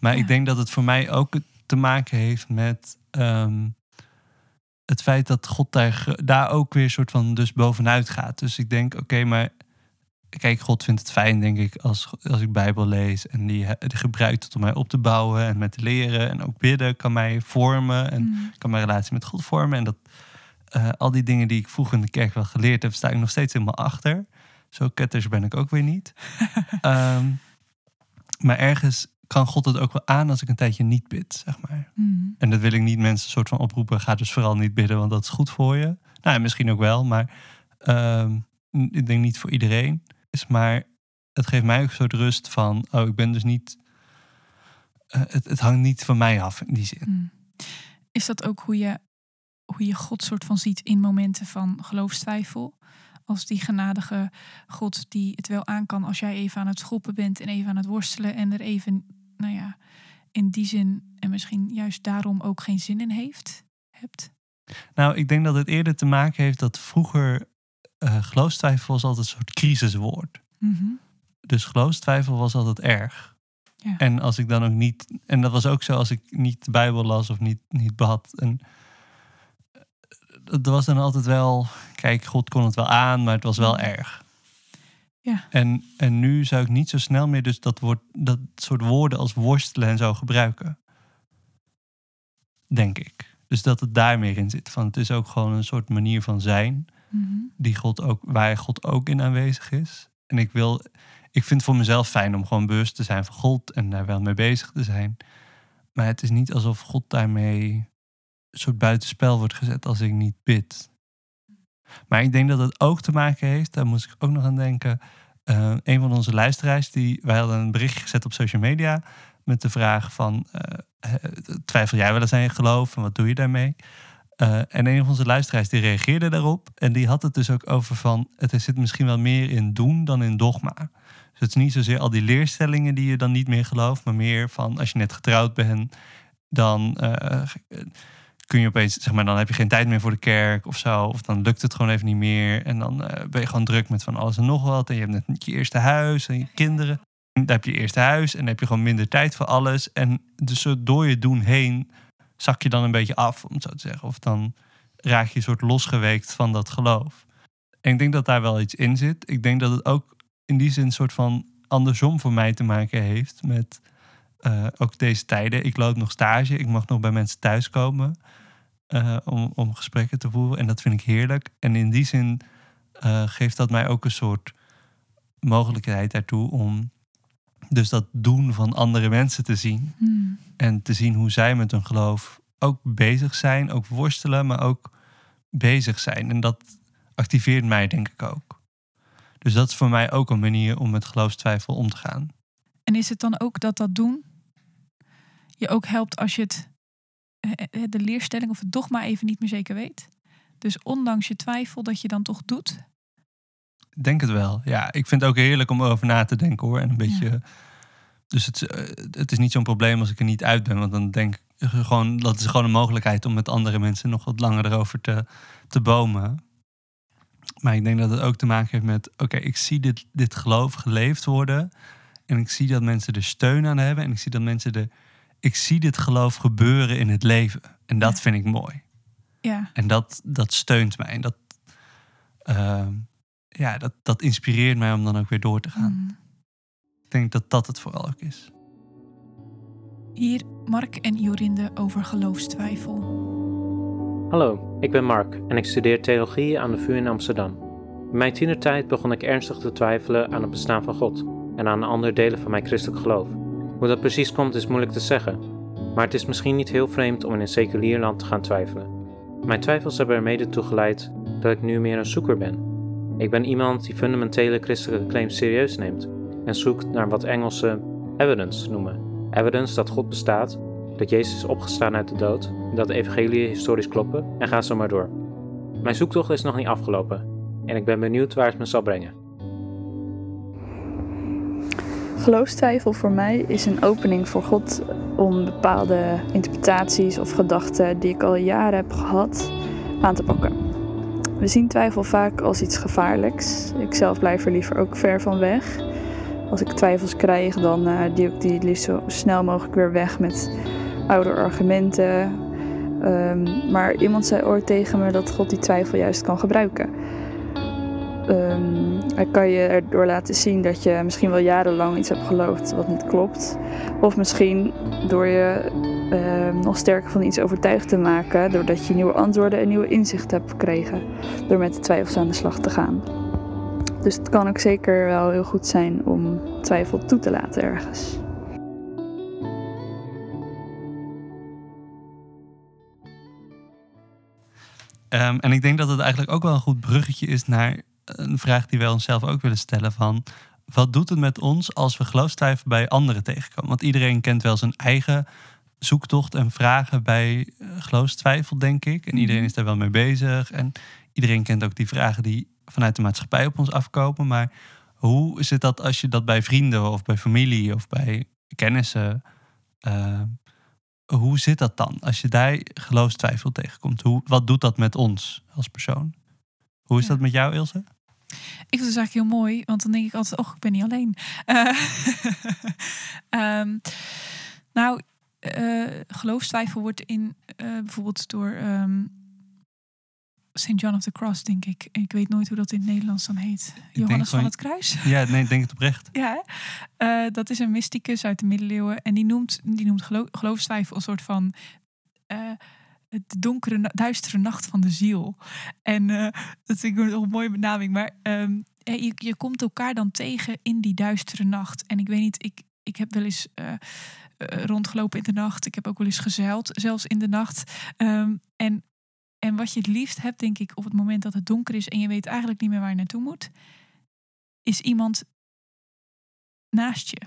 Maar Ja. ik denk dat het voor mij ook te maken heeft met ehm, het feit dat God daar, ook weer soort van dus bovenuit gaat. Dus ik denk, oké, maar kijk, God vindt het fijn, denk ik, als, als ik Bijbel lees en die gebruikt het om mij op te bouwen en met te leren. En ook bidden kan mij vormen en mm, kan mijn relatie met God vormen. En dat eh, al die dingen die ik vroeger in de kerk wel geleerd heb, sta ik nog steeds helemaal achter. Zo ketters ben ik ook weer niet. Ehm, maar ergens kan God het ook wel aan als ik een tijdje niet bid, zeg maar. mm, En dat wil ik niet mensen soort van oproepen. Ga dus vooral niet bidden, want dat is goed voor je. Nou, misschien ook wel, maar ehm, ik denk niet voor iedereen. Is maar het geeft mij ook een soort rust van, oh, ik ben dus niet. eh, het, het hangt niet van mij af in die zin. mm. Is dat ook hoe je, hoe je God soort van ziet in momenten van geloofstwijfel? Als die genadige God die het wel aan kan als jij even aan het schoppen bent en even aan het worstelen en er even, nou ja, in die zin en misschien juist daarom ook geen zin in heeft, hebt. Nou, ik denk dat het eerder te maken heeft dat vroeger eh geloofstwijfel was altijd een soort crisiswoord. Mhm. Dus geloofstwijfel was altijd erg. Ja. En als ik dan ook niet. En dat was ook zo als ik niet de Bijbel las of niet, niet bad. En dat was dan altijd wel. Kijk, God kon het wel aan, maar het was wel erg. Ja. En, en nu zou ik niet zo snel meer dus dat, woord, dat soort woorden als worstelen en zo gebruiken. Denk ik. Dus dat het daar meer in zit. Van het is ook gewoon een soort manier van zijn Mhm. die God ook, waar God ook in aanwezig is. En ik wil, ik vind het voor mezelf fijn om gewoon bewust te zijn van God en daar wel mee bezig te zijn. Maar het is niet alsof God daarmee soort buitenspel wordt gezet als ik niet bid. Maar ik denk dat het ook te maken heeft, daar moest ik ook nog aan denken. eh, een van onze luisteraars, die, wij hadden een berichtje gezet op social media met de vraag van, eh, eh, twijfel jij wel eens aan je geloof en wat doe je daarmee? En een van onze luisteraars die reageerde daarop. En die had het dus ook over van... het zit misschien wel meer in doen dan in dogma. Dus het is niet zozeer al die leerstellingen die je dan niet meer gelooft... maar meer van als je net getrouwd bent... dan kun je opeens, zeg maar... dan heb je geen tijd meer voor de kerk of zo. Of dan lukt het gewoon even niet meer. En dan eh, ben je gewoon druk met van alles en nog wat. En je hebt net je eerste huis en je kinderen. En dan heb je je eerste huis en dan heb je gewoon minder tijd voor alles. En dus door je doen heen zak je dan een beetje af, om het zo te zeggen. Of dan raak je een soort losgeweekt van dat geloof. En ik denk dat daar wel iets in zit. Ik denk dat het ook in die zin een soort van andersom voor mij te maken heeft met eh, ook deze tijden. Ik loop nog stage, ik mag nog bij mensen thuiskomen eh, om, om gesprekken te voeren. En dat vind ik heerlijk. En in die zin eh, geeft dat mij ook een soort mogelijkheid daartoe om dus dat doen van andere mensen te zien. Mm. En te zien hoe zij met hun geloof ook bezig zijn, ook worstelen, maar ook bezig zijn. En dat activeert mij, denk ik ook. Dus dat is voor mij ook een manier om met geloofstwijfel om te gaan. En is het dan ook dat dat doen je ook helpt als je het, eh, eh, de leerstelling of het dogma even niet meer zeker weet? Dus ondanks je twijfel dat je dan toch doet? Denk het wel. Ja, ik vind het ook heerlijk om erover na te denken hoor. En een beetje. Dus het, eh, het is niet zo'n probleem als ik er niet uit ben. Want dan denk ik gewoon, dat is gewoon een mogelijkheid om met andere mensen nog wat langer erover te, te bomen. Maar ik denk dat het ook te maken heeft met, oké, ik zie dit, dit geloof geleefd worden. En ik zie dat mensen er steun aan hebben. En ik zie dat mensen de. Ik zie dit geloof gebeuren in het leven. En dat Ja. vind ik mooi. Ja. En dat, dat steunt mij. En dat, ehm, ja, dat, dat inspireert mij om dan ook weer door te gaan. Mm. Ik denk dat dat het vooral ook is. Hier Mark en Jorinde over geloofstwijfel. Hallo, ik ben Mark en ik studeer theologie aan de VU in Amsterdam. In mijn tienertijd begon ik ernstig te twijfelen aan het bestaan van God en aan andere delen van mijn christelijk geloof. Hoe dat precies komt is moeilijk te zeggen, maar het is misschien niet heel vreemd om in een seculier land te gaan twijfelen. Mijn twijfels hebben er mede toe geleid dat ik nu meer een zoeker ben. Ik ben iemand die fundamentele christelijke claims serieus neemt en zoekt naar wat Engelsen evidence noemen. Evidence dat God bestaat, dat Jezus is opgestaan uit de dood, dat de evangelieën historisch kloppen en ga zo maar door. Mijn zoektocht is nog niet afgelopen en ik ben benieuwd waar het me zal brengen. Geloofstwijfel voor mij is een opening voor God om bepaalde interpretaties of gedachten die ik al jaren heb gehad aan te pakken. We zien twijfel vaak als iets gevaarlijks. Ik zelf blijf er liever ook ver van weg. Als ik twijfels krijg, dan uh, duw ik die liefst zo snel mogelijk weer weg met oude argumenten. Um, maar iemand zei ooit tegen me dat God die twijfel juist kan gebruiken. Hij kan je erdoor laten zien dat je misschien wel jarenlang iets hebt geloofd wat niet klopt. Of misschien door je uh, nog sterker van iets overtuigd te maken, doordat je nieuwe antwoorden en nieuwe inzichten hebt gekregen. Door met de twijfels aan de slag te gaan. Dus het kan ook zeker wel heel goed zijn om twijfel toe te laten ergens. Um, en ik denk dat het eigenlijk ook wel een goed bruggetje is naar een vraag die wij onszelf ook willen stellen van wat doet het met ons als we geloofstwijfel bij anderen tegenkomen? Want iedereen kent wel zijn eigen zoektocht en vragen bij geloofstwijfel, denk ik. En iedereen is daar wel mee bezig. En iedereen kent ook die vragen die vanuit de maatschappij op ons afkomen. Maar hoe zit dat als je dat bij vrienden of bij familie of bij kennissen... Uh, hoe zit dat dan? Als je daar geloofstwijfel tegenkomt, hoe, wat doet dat met ons als persoon? Hoe is Ja. dat met jou, Ilse? Ik vind het eigenlijk heel mooi, want dan denk ik altijd, oh, ik ben niet alleen. Eh, ehm, nou, eh, geloofstwijfel wordt in eh, bijvoorbeeld door ehm St. John of the Cross, denk ik. Ik weet nooit hoe dat in het Nederlands dan heet. Johannes van het Kruis. Ja, nee, ik denk het oprecht. Ja, dat is een mysticus uit de middeleeuwen. En die noemt, die noemt geloo geloofstwijfel een soort van... het donkere, duistere nacht van de ziel. En eh, dat vind ik een mooie benaming. Maar ehm, eh, je, je komt elkaar dan tegen in die duistere nacht. En ik weet niet, ik, ik heb wel eens eh, eh, rondgelopen in de nacht. Ik heb ook wel eens gezeild, zelfs in de nacht. Ehm, en, en wat je het liefst hebt, denk ik, op het moment dat het donker is... en je weet eigenlijk niet meer waar je naartoe moet... is iemand naast je.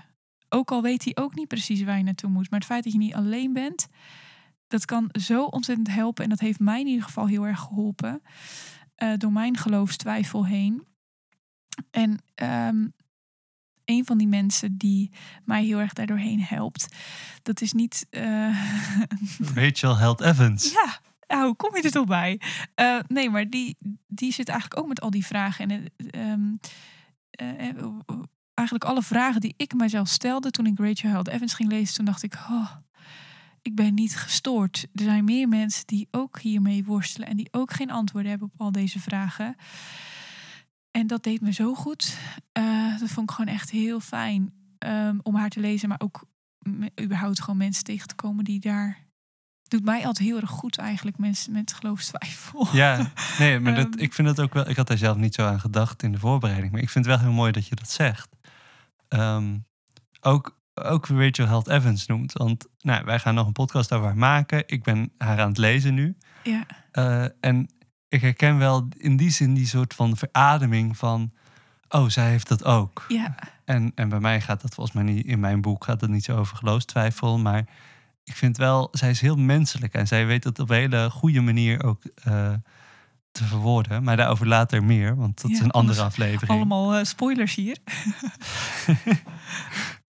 Ook al weet hij ook niet precies waar je naartoe moet. Maar het feit dat je niet alleen bent, dat kan zo ontzettend helpen. En dat heeft mij in ieder geval heel erg geholpen. eh, door mijn geloofstwijfel heen. En ehm, een van die mensen die mij heel erg daardoorheen helpt, dat is niet. eh, Rachel Held Evans. ja, hoe kom je er toch bij? Eh, nee, maar die, die zit eigenlijk ook met al die vragen. En eh, ehm, eh, eh, eigenlijk alle vragen die ik mijzelf stelde toen ik Rachel Held Evans ging lezen, toen dacht ik, oh, ik ben niet gestoord. Er zijn meer mensen die ook hiermee worstelen en die ook geen antwoorden hebben op al deze vragen. En dat deed me zo goed. Eh, dat vond ik gewoon echt heel fijn ehm, om haar te lezen, maar ook me- überhaupt gewoon mensen tegen te komen die daar doet mij altijd heel erg goed eigenlijk mensen met geloofstwijfel. Ja, nee, maar dat, Ehm. ik vind dat ook wel. Ik had daar zelf niet zo aan gedacht in de voorbereiding, maar ik vind het wel heel mooi dat je dat zegt. Ehm, ook, ook Rachel Held Evans noemt, want nou, wij gaan nog een podcast over haar maken. Ik ben haar aan het lezen nu. Ja, Eh, en ik herken wel in die zin die soort van verademing van, oh, zij heeft dat ook. ja, En, en bij mij gaat dat volgens mij niet, in mijn boek gaat het niet zo over geloofstwijfel, maar ik vind wel, zij is heel menselijk en zij weet dat op een hele goede manier ook eh, te verwoorden. Maar daarover later meer, want dat is een andere aflevering. allemaal eh, spoilers hier.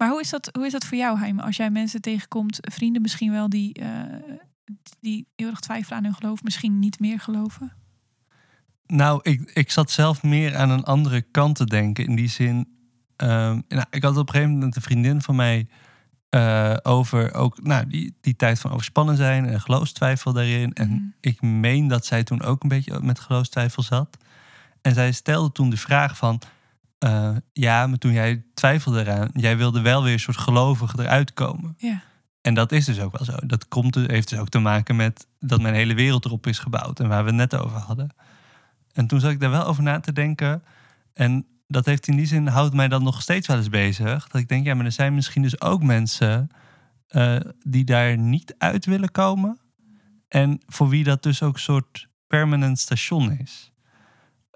maar hoe is, dat, hoe is dat voor jou, Heim? Als jij mensen tegenkomt, vrienden misschien wel, die, eh, die heel erg twijfelen aan hun geloof, misschien niet meer geloven? Nou, ik, ik zat zelf meer aan een andere kant te denken. In die zin, ehm, nou, ik had op een gegeven moment een vriendin van mij eh, over ook nou, die, die tijd van overspannen zijn en geloofstwijfel daarin. En Mhm. ik meen dat zij toen ook een beetje met geloofstwijfel zat. En zij stelde toen de vraag van, eh, ja, maar toen jij twijfelde eraan, jij wilde wel weer een soort gelovig eruit komen. Ja. En dat is dus ook wel zo. Dat komt, heeft dus ook te maken met dat mijn hele wereld erop is gebouwd en waar we het net over hadden. En toen zat ik daar wel over na te denken. En dat heeft in die zin, houdt mij dan nog steeds wel eens bezig. Dat ik denk, ja, maar er zijn misschien dus ook mensen eh, die daar niet uit willen komen. En voor wie dat dus ook een soort permanent station is.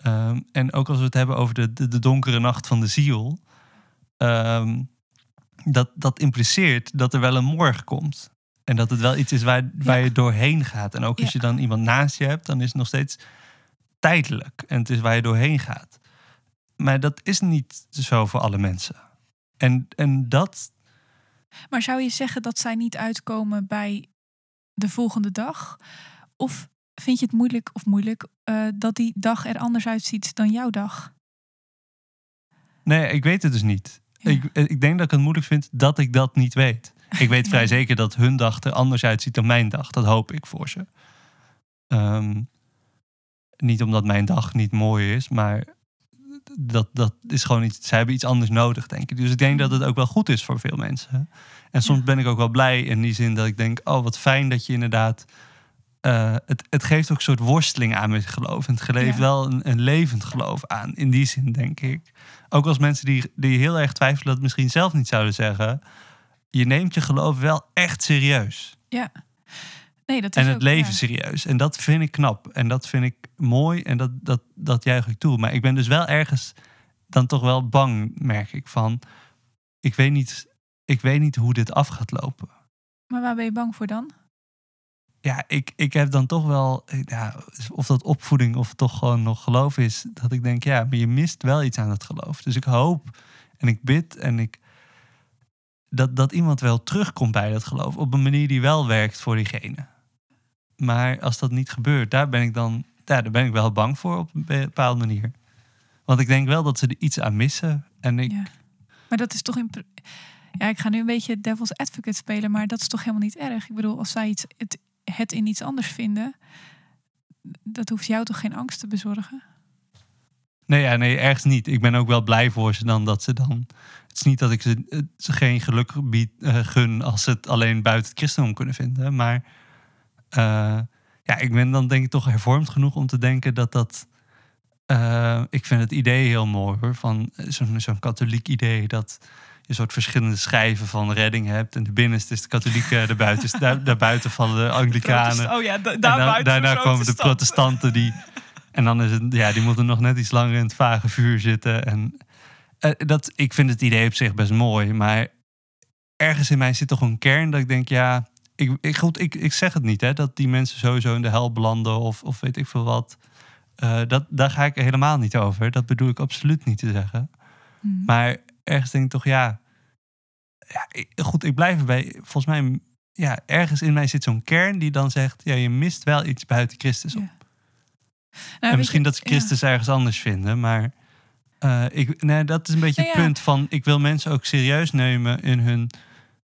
Ehm, en ook als we het hebben over de, de, de donkere nacht van de ziel. ehm, dat, dat impliceert dat er wel een morgen komt. En dat het wel iets is waar, waar Ja. je doorheen gaat. En ook als Ja. je dan iemand naast je hebt, dan is het nog steeds tijdelijk. En het is waar je doorheen gaat. Maar dat is niet zo voor alle mensen. En, en dat, Maar zou je zeggen dat zij niet uitkomen bij de volgende dag? Of vind je het moeilijk of moeilijk eh, dat die dag er anders uitziet dan jouw dag? nee, ik weet het dus niet. Ja. Ik, ik denk dat ik het moeilijk vind dat ik dat niet weet. Ik weet vrij zeker dat hun dag er anders uitziet dan mijn dag. Dat hoop ik voor ze. Ehm, niet omdat mijn dag niet mooi is, maar dat, dat is gewoon iets. Zij hebben iets anders nodig, denk ik. Dus ik denk dat het ook wel goed is voor veel mensen. En soms Ja. ben ik ook wel blij in die zin dat ik denk: oh, wat fijn dat je inderdaad. Eh, het, het geeft ook een soort worsteling aan met geloof. En het geeft Ja. wel een, een levend geloof aan. In die zin, denk ik. Ook als mensen die, die heel erg twijfelen, dat misschien zelf niet zouden zeggen. Je neemt je geloof wel echt serieus. Nee, dat is En het ook, leven ja. serieus. En dat vind ik knap. En dat vind ik mooi. En dat, dat, dat juich ik toe. Maar ik ben dus wel ergens dan toch wel bang, merk ik. Van, ik weet niet, ik weet niet hoe dit af gaat lopen. Maar waar ben je bang voor dan? Ja, ik, ik heb dan toch wel, ja, of dat opvoeding of toch gewoon nog geloof is, dat ik denk, ja, maar je mist wel iets aan het geloof. Dus ik hoop en ik bid en ik, dat, dat iemand wel terugkomt bij dat geloof op een manier die wel werkt voor diegene. Maar als dat niet gebeurt, daar ben ik dan, ja, daar ben ik wel bang voor op een bepaalde manier. Want ik denk wel dat ze er iets aan missen. En ik. Maar dat is toch in. Ja, ik ga nu een beetje devil's advocate spelen, maar dat is toch helemaal niet erg. Ik bedoel, als zij iets, het, het in iets anders vinden, dat hoeft jou toch geen angst te bezorgen? Nee, nee, ergens niet. Ik ben ook wel blij voor ze dan dat ze dan. Het is niet dat ik ze, geen geluk bied, eh, gun als ze het alleen buiten het christendom kunnen vinden. Maar eh, ja, ik ben dan denk ik toch hervormd genoeg om te denken dat dat. eh, ik vind het idee heel mooi hoor. Van zo'n zo'n katholiek idee dat een soort verschillende schijven van redding hebt. En de binnenste is de katholieke, de buitenste, daar, daarbuiten vallen de Anglikanen. Oh ja, da- daarna komen de protestanten die. En dan is het, ja, die moeten nog net iets langer in het vage vuur zitten. En eh, dat, ik vind het idee op zich best mooi, maar ergens in mij zit toch een kern dat ik denk, ja, ik, ik, goed, ik, ik zeg het niet, hè, dat die mensen sowieso in de hel belanden of, of weet ik veel wat. Eh, dat, daar ga ik helemaal niet over. Dat bedoel ik absoluut niet te zeggen. Mhm. Maar ergens denk ik toch, ja, ja goed, ik blijf erbij. Volgens mij, ja, ergens in mij zit zo'n kern die dan zegt, ja, je mist wel iets buiten Christus op. Ja. Nou, en weet misschien je- dat ze ja. Christus ergens anders vinden, maar eh, ik, nee, dat is een beetje Nou het punt van, ik wil mensen ook serieus nemen in hun,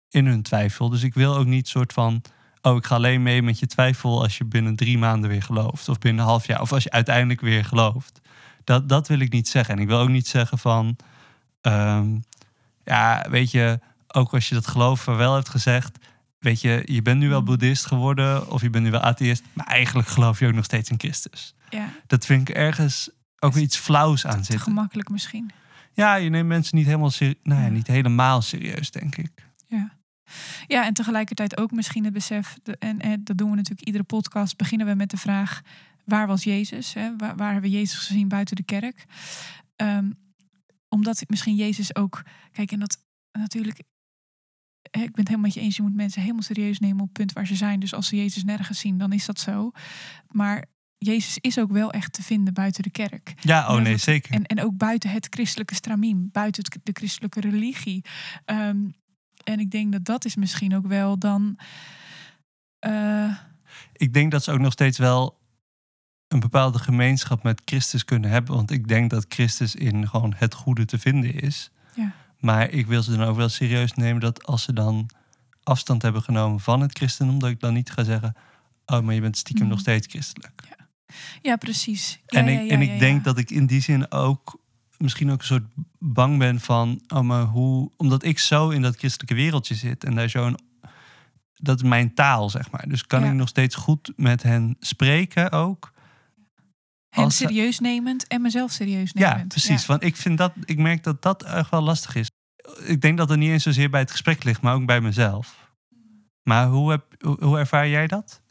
in hun twijfel. Dus ik wil ook niet soort van, oh, ik ga alleen mee met je twijfel als je binnen drie maanden weer gelooft, of binnen een half jaar, of als je uiteindelijk weer gelooft. Dat, dat wil ik niet zeggen. En ik wil ook niet zeggen van, ehm, ja, weet je, ook als je dat geloof wel hebt gezegd, weet je, je bent nu wel Mm. boeddhist geworden of je bent nu wel atheïst, maar eigenlijk geloof je ook nog steeds in Christus. Ja, Dat vind ik ergens ook iets flauws aan te zitten. gemakkelijk misschien. Ja, je neemt mensen niet helemaal, nou ja, Ja. niet helemaal serieus, denk ik. Ja, en tegelijkertijd ook misschien het besef, en, en dat doen we natuurlijk iedere podcast, beginnen we met de vraag, waar was Jezus? Hè? Waar, waar hebben we Jezus gezien buiten de kerk? Ehm, omdat misschien Jezus ook, kijk, en dat natuurlijk, ik ben het helemaal met je eens, je moet mensen helemaal serieus nemen op het punt waar ze zijn. Dus als ze Jezus nergens zien, dan is dat zo. Maar Jezus is ook wel echt te vinden buiten de kerk. Ja, oh nee, zeker. En, en ook buiten het christelijke stramien, buiten het, de christelijke religie. Ehm, en ik denk dat dat is misschien ook wel dan. eh, Ik denk dat ze ook nog steeds wel een bepaalde gemeenschap met Christus kunnen hebben. Want ik denk dat Christus in gewoon het goede te vinden is. Ja. Maar ik wil ze dan ook wel serieus nemen dat als ze dan afstand hebben genomen van het christendom, dat ik dan niet ga zeggen, oh, maar je bent stiekem Mhm. nog steeds christelijk. Ja, precies. Ja, en ja, ik, ja, en ja, ik denk ja. dat ik in die zin ook misschien ook een soort bang ben van, oh, maar hoe, omdat ik zo in dat christelijke wereldje zit en daar zo'n, dat is mijn taal, zeg maar. Dus kan Ja. ik nog steeds goed met hen spreken ook. Hen als ze- serieus nemend en mezelf serieus Ja, nemend. precies. Want ik vind dat, ik merk dat dat echt wel lastig is. Ik denk dat het niet eens zozeer bij het gesprek ligt, maar ook bij mezelf. Maar hoe, heb, hoe, ervaar jij dat?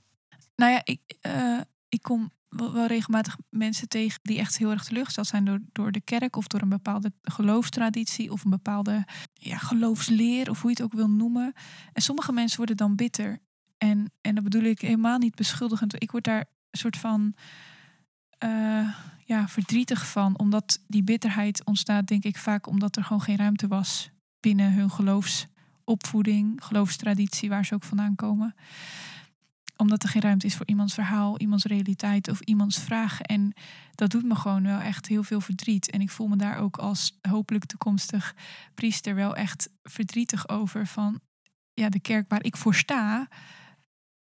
Nou ja, ik, eh, ik kom wel, wel regelmatig mensen tegen die echt heel erg teleurgesteld zijn door, door de kerk of door een bepaalde geloofstraditie of een bepaalde ja, geloofsleer of hoe je het ook wil noemen. En sommige mensen worden dan bitter. En, en dat bedoel ik helemaal niet beschuldigend. Ik word daar een soort van eh, ja, verdrietig van, omdat die bitterheid ontstaat, denk ik vaak omdat er gewoon geen ruimte was binnen hun geloofsopvoeding, geloofstraditie, waar ze ook vandaan komen omdat er geen ruimte is voor iemands verhaal, iemands realiteit of iemands vragen. En dat doet me gewoon wel echt heel veel verdriet. En ik voel me daar ook als hopelijk toekomstig priester wel echt verdrietig over. Van ja, de kerk waar ik voor sta,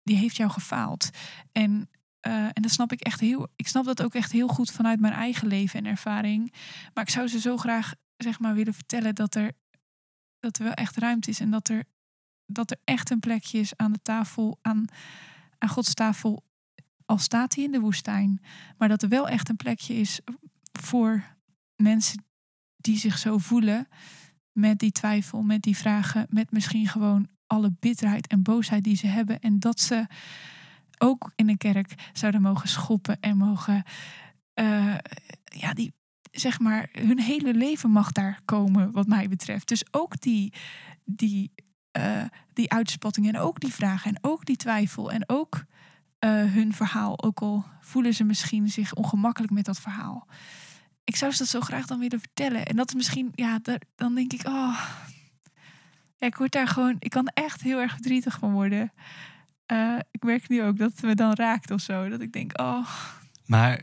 die heeft jou gefaald. En, eh, en dat snap ik echt heel. Ik snap dat ook echt heel goed vanuit mijn eigen leven en ervaring. Maar ik zou ze zo graag zeg maar willen vertellen dat er, dat er wel echt ruimte is en dat er, dat er echt een plekje is aan de tafel, aan, aan Gods tafel, al staat hij in de woestijn. Maar dat er wel echt een plekje is voor mensen die zich zo voelen met die twijfel, met die vragen, met misschien gewoon alle bitterheid en boosheid die ze hebben. En dat ze ook in de kerk zouden mogen schoppen en mogen, eh, ja, die, zeg maar, hun hele leven mag daar komen, wat mij betreft. Dus ook die, die, eh, die uitspattingen en ook die vragen en ook die twijfel en ook eh, hun verhaal, ook al voelen ze misschien zich ongemakkelijk met dat verhaal. Ik zou ze dat zo graag dan willen vertellen. En dat is misschien, ja, daar- dan denk ik, oh, ja, ik word daar gewoon, ik kan echt heel erg verdrietig van worden. Eh, ik merk nu ook dat het me dan raakt of zo. Dat ik denk, oh, Maar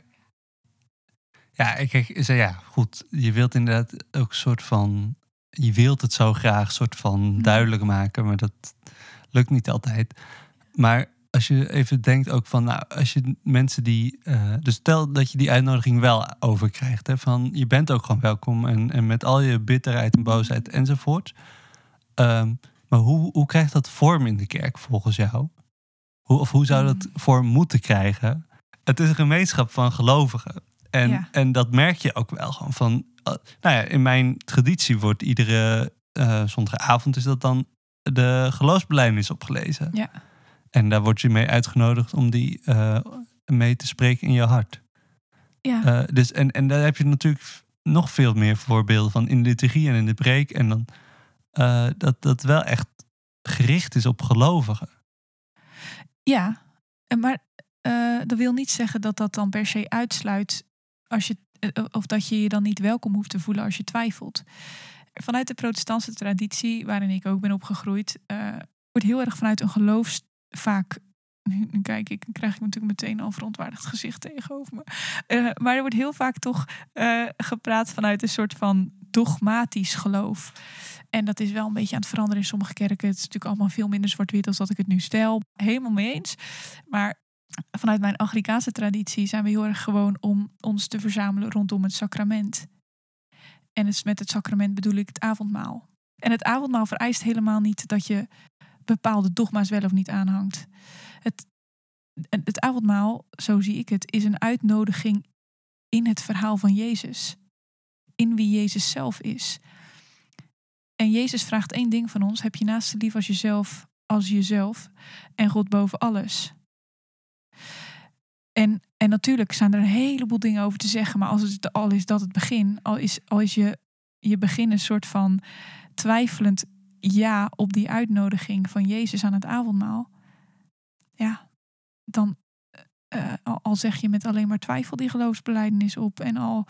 ja, ik zo ja, goed. Je wilt inderdaad ook een soort van, je wilt het zo graag soort van duidelijk maken, maar dat lukt niet altijd. Maar als je even denkt ook van, nou, als je mensen die, eh, dus stel dat je die uitnodiging wel overkrijgt, hè, van je bent ook gewoon welkom en, en met al je bitterheid en boosheid enzovoort. Ehm, maar hoe, hoe krijgt dat vorm in de kerk volgens jou? Hoe, of hoe zou dat vorm moeten krijgen? Het is een gemeenschap van gelovigen. En, Ja. en dat merk je ook wel gewoon van. eh, nou ja, in mijn traditie wordt iedere eh zondagavond is dat dan de geloofsbelijdenis opgelezen. Ja. En daar word je mee uitgenodigd om die eh, mee te spreken in je hart. ja. Dus, en, en daar heb je natuurlijk nog veel meer voorbeelden van in de liturgie en in de preek. En dan dat dat wel echt gericht is op gelovigen. Ja, maar eh, dat wil niet zeggen dat dat dan per se uitsluit als je, eh, of dat je je dan niet welkom hoeft te voelen als je twijfelt. Vanuit de protestantse traditie, waarin ik ook ben opgegroeid, eh, wordt heel erg vanuit een geloofs vaak. Nu, nu kijk ik, krijg ik natuurlijk meteen al verontwaardigd gezicht tegenover me. Maar er wordt heel vaak toch gepraat vanuit een soort van dogmatisch geloof. En dat is wel een beetje aan het veranderen in sommige kerken. Het is natuurlijk allemaal veel minder zwart-wit als dat ik het nu stel. Helemaal mee eens. Maar vanuit mijn Anglikaanse traditie zijn we heel erg gewoon om ons te verzamelen rondom het sacrament. En met het sacrament bedoel ik het avondmaal. En het avondmaal vereist helemaal niet dat je bepaalde dogma's wel of niet aanhangt. Het, het avondmaal, zo zie ik het, is een uitnodiging in het verhaal van Jezus. In wie Jezus zelf is. En Jezus vraagt één ding van ons: heb je naaste lief als jezelf, als jezelf en God boven alles. En, en natuurlijk zijn er een heleboel dingen over te zeggen, maar als het al is dat het begin, al is, al is je, je begin een soort van twijfelend ja op die uitnodiging van Jezus aan het avondmaal, ja, dan eh, al, al zeg je met alleen maar twijfel die geloofsbelijdenis op en al,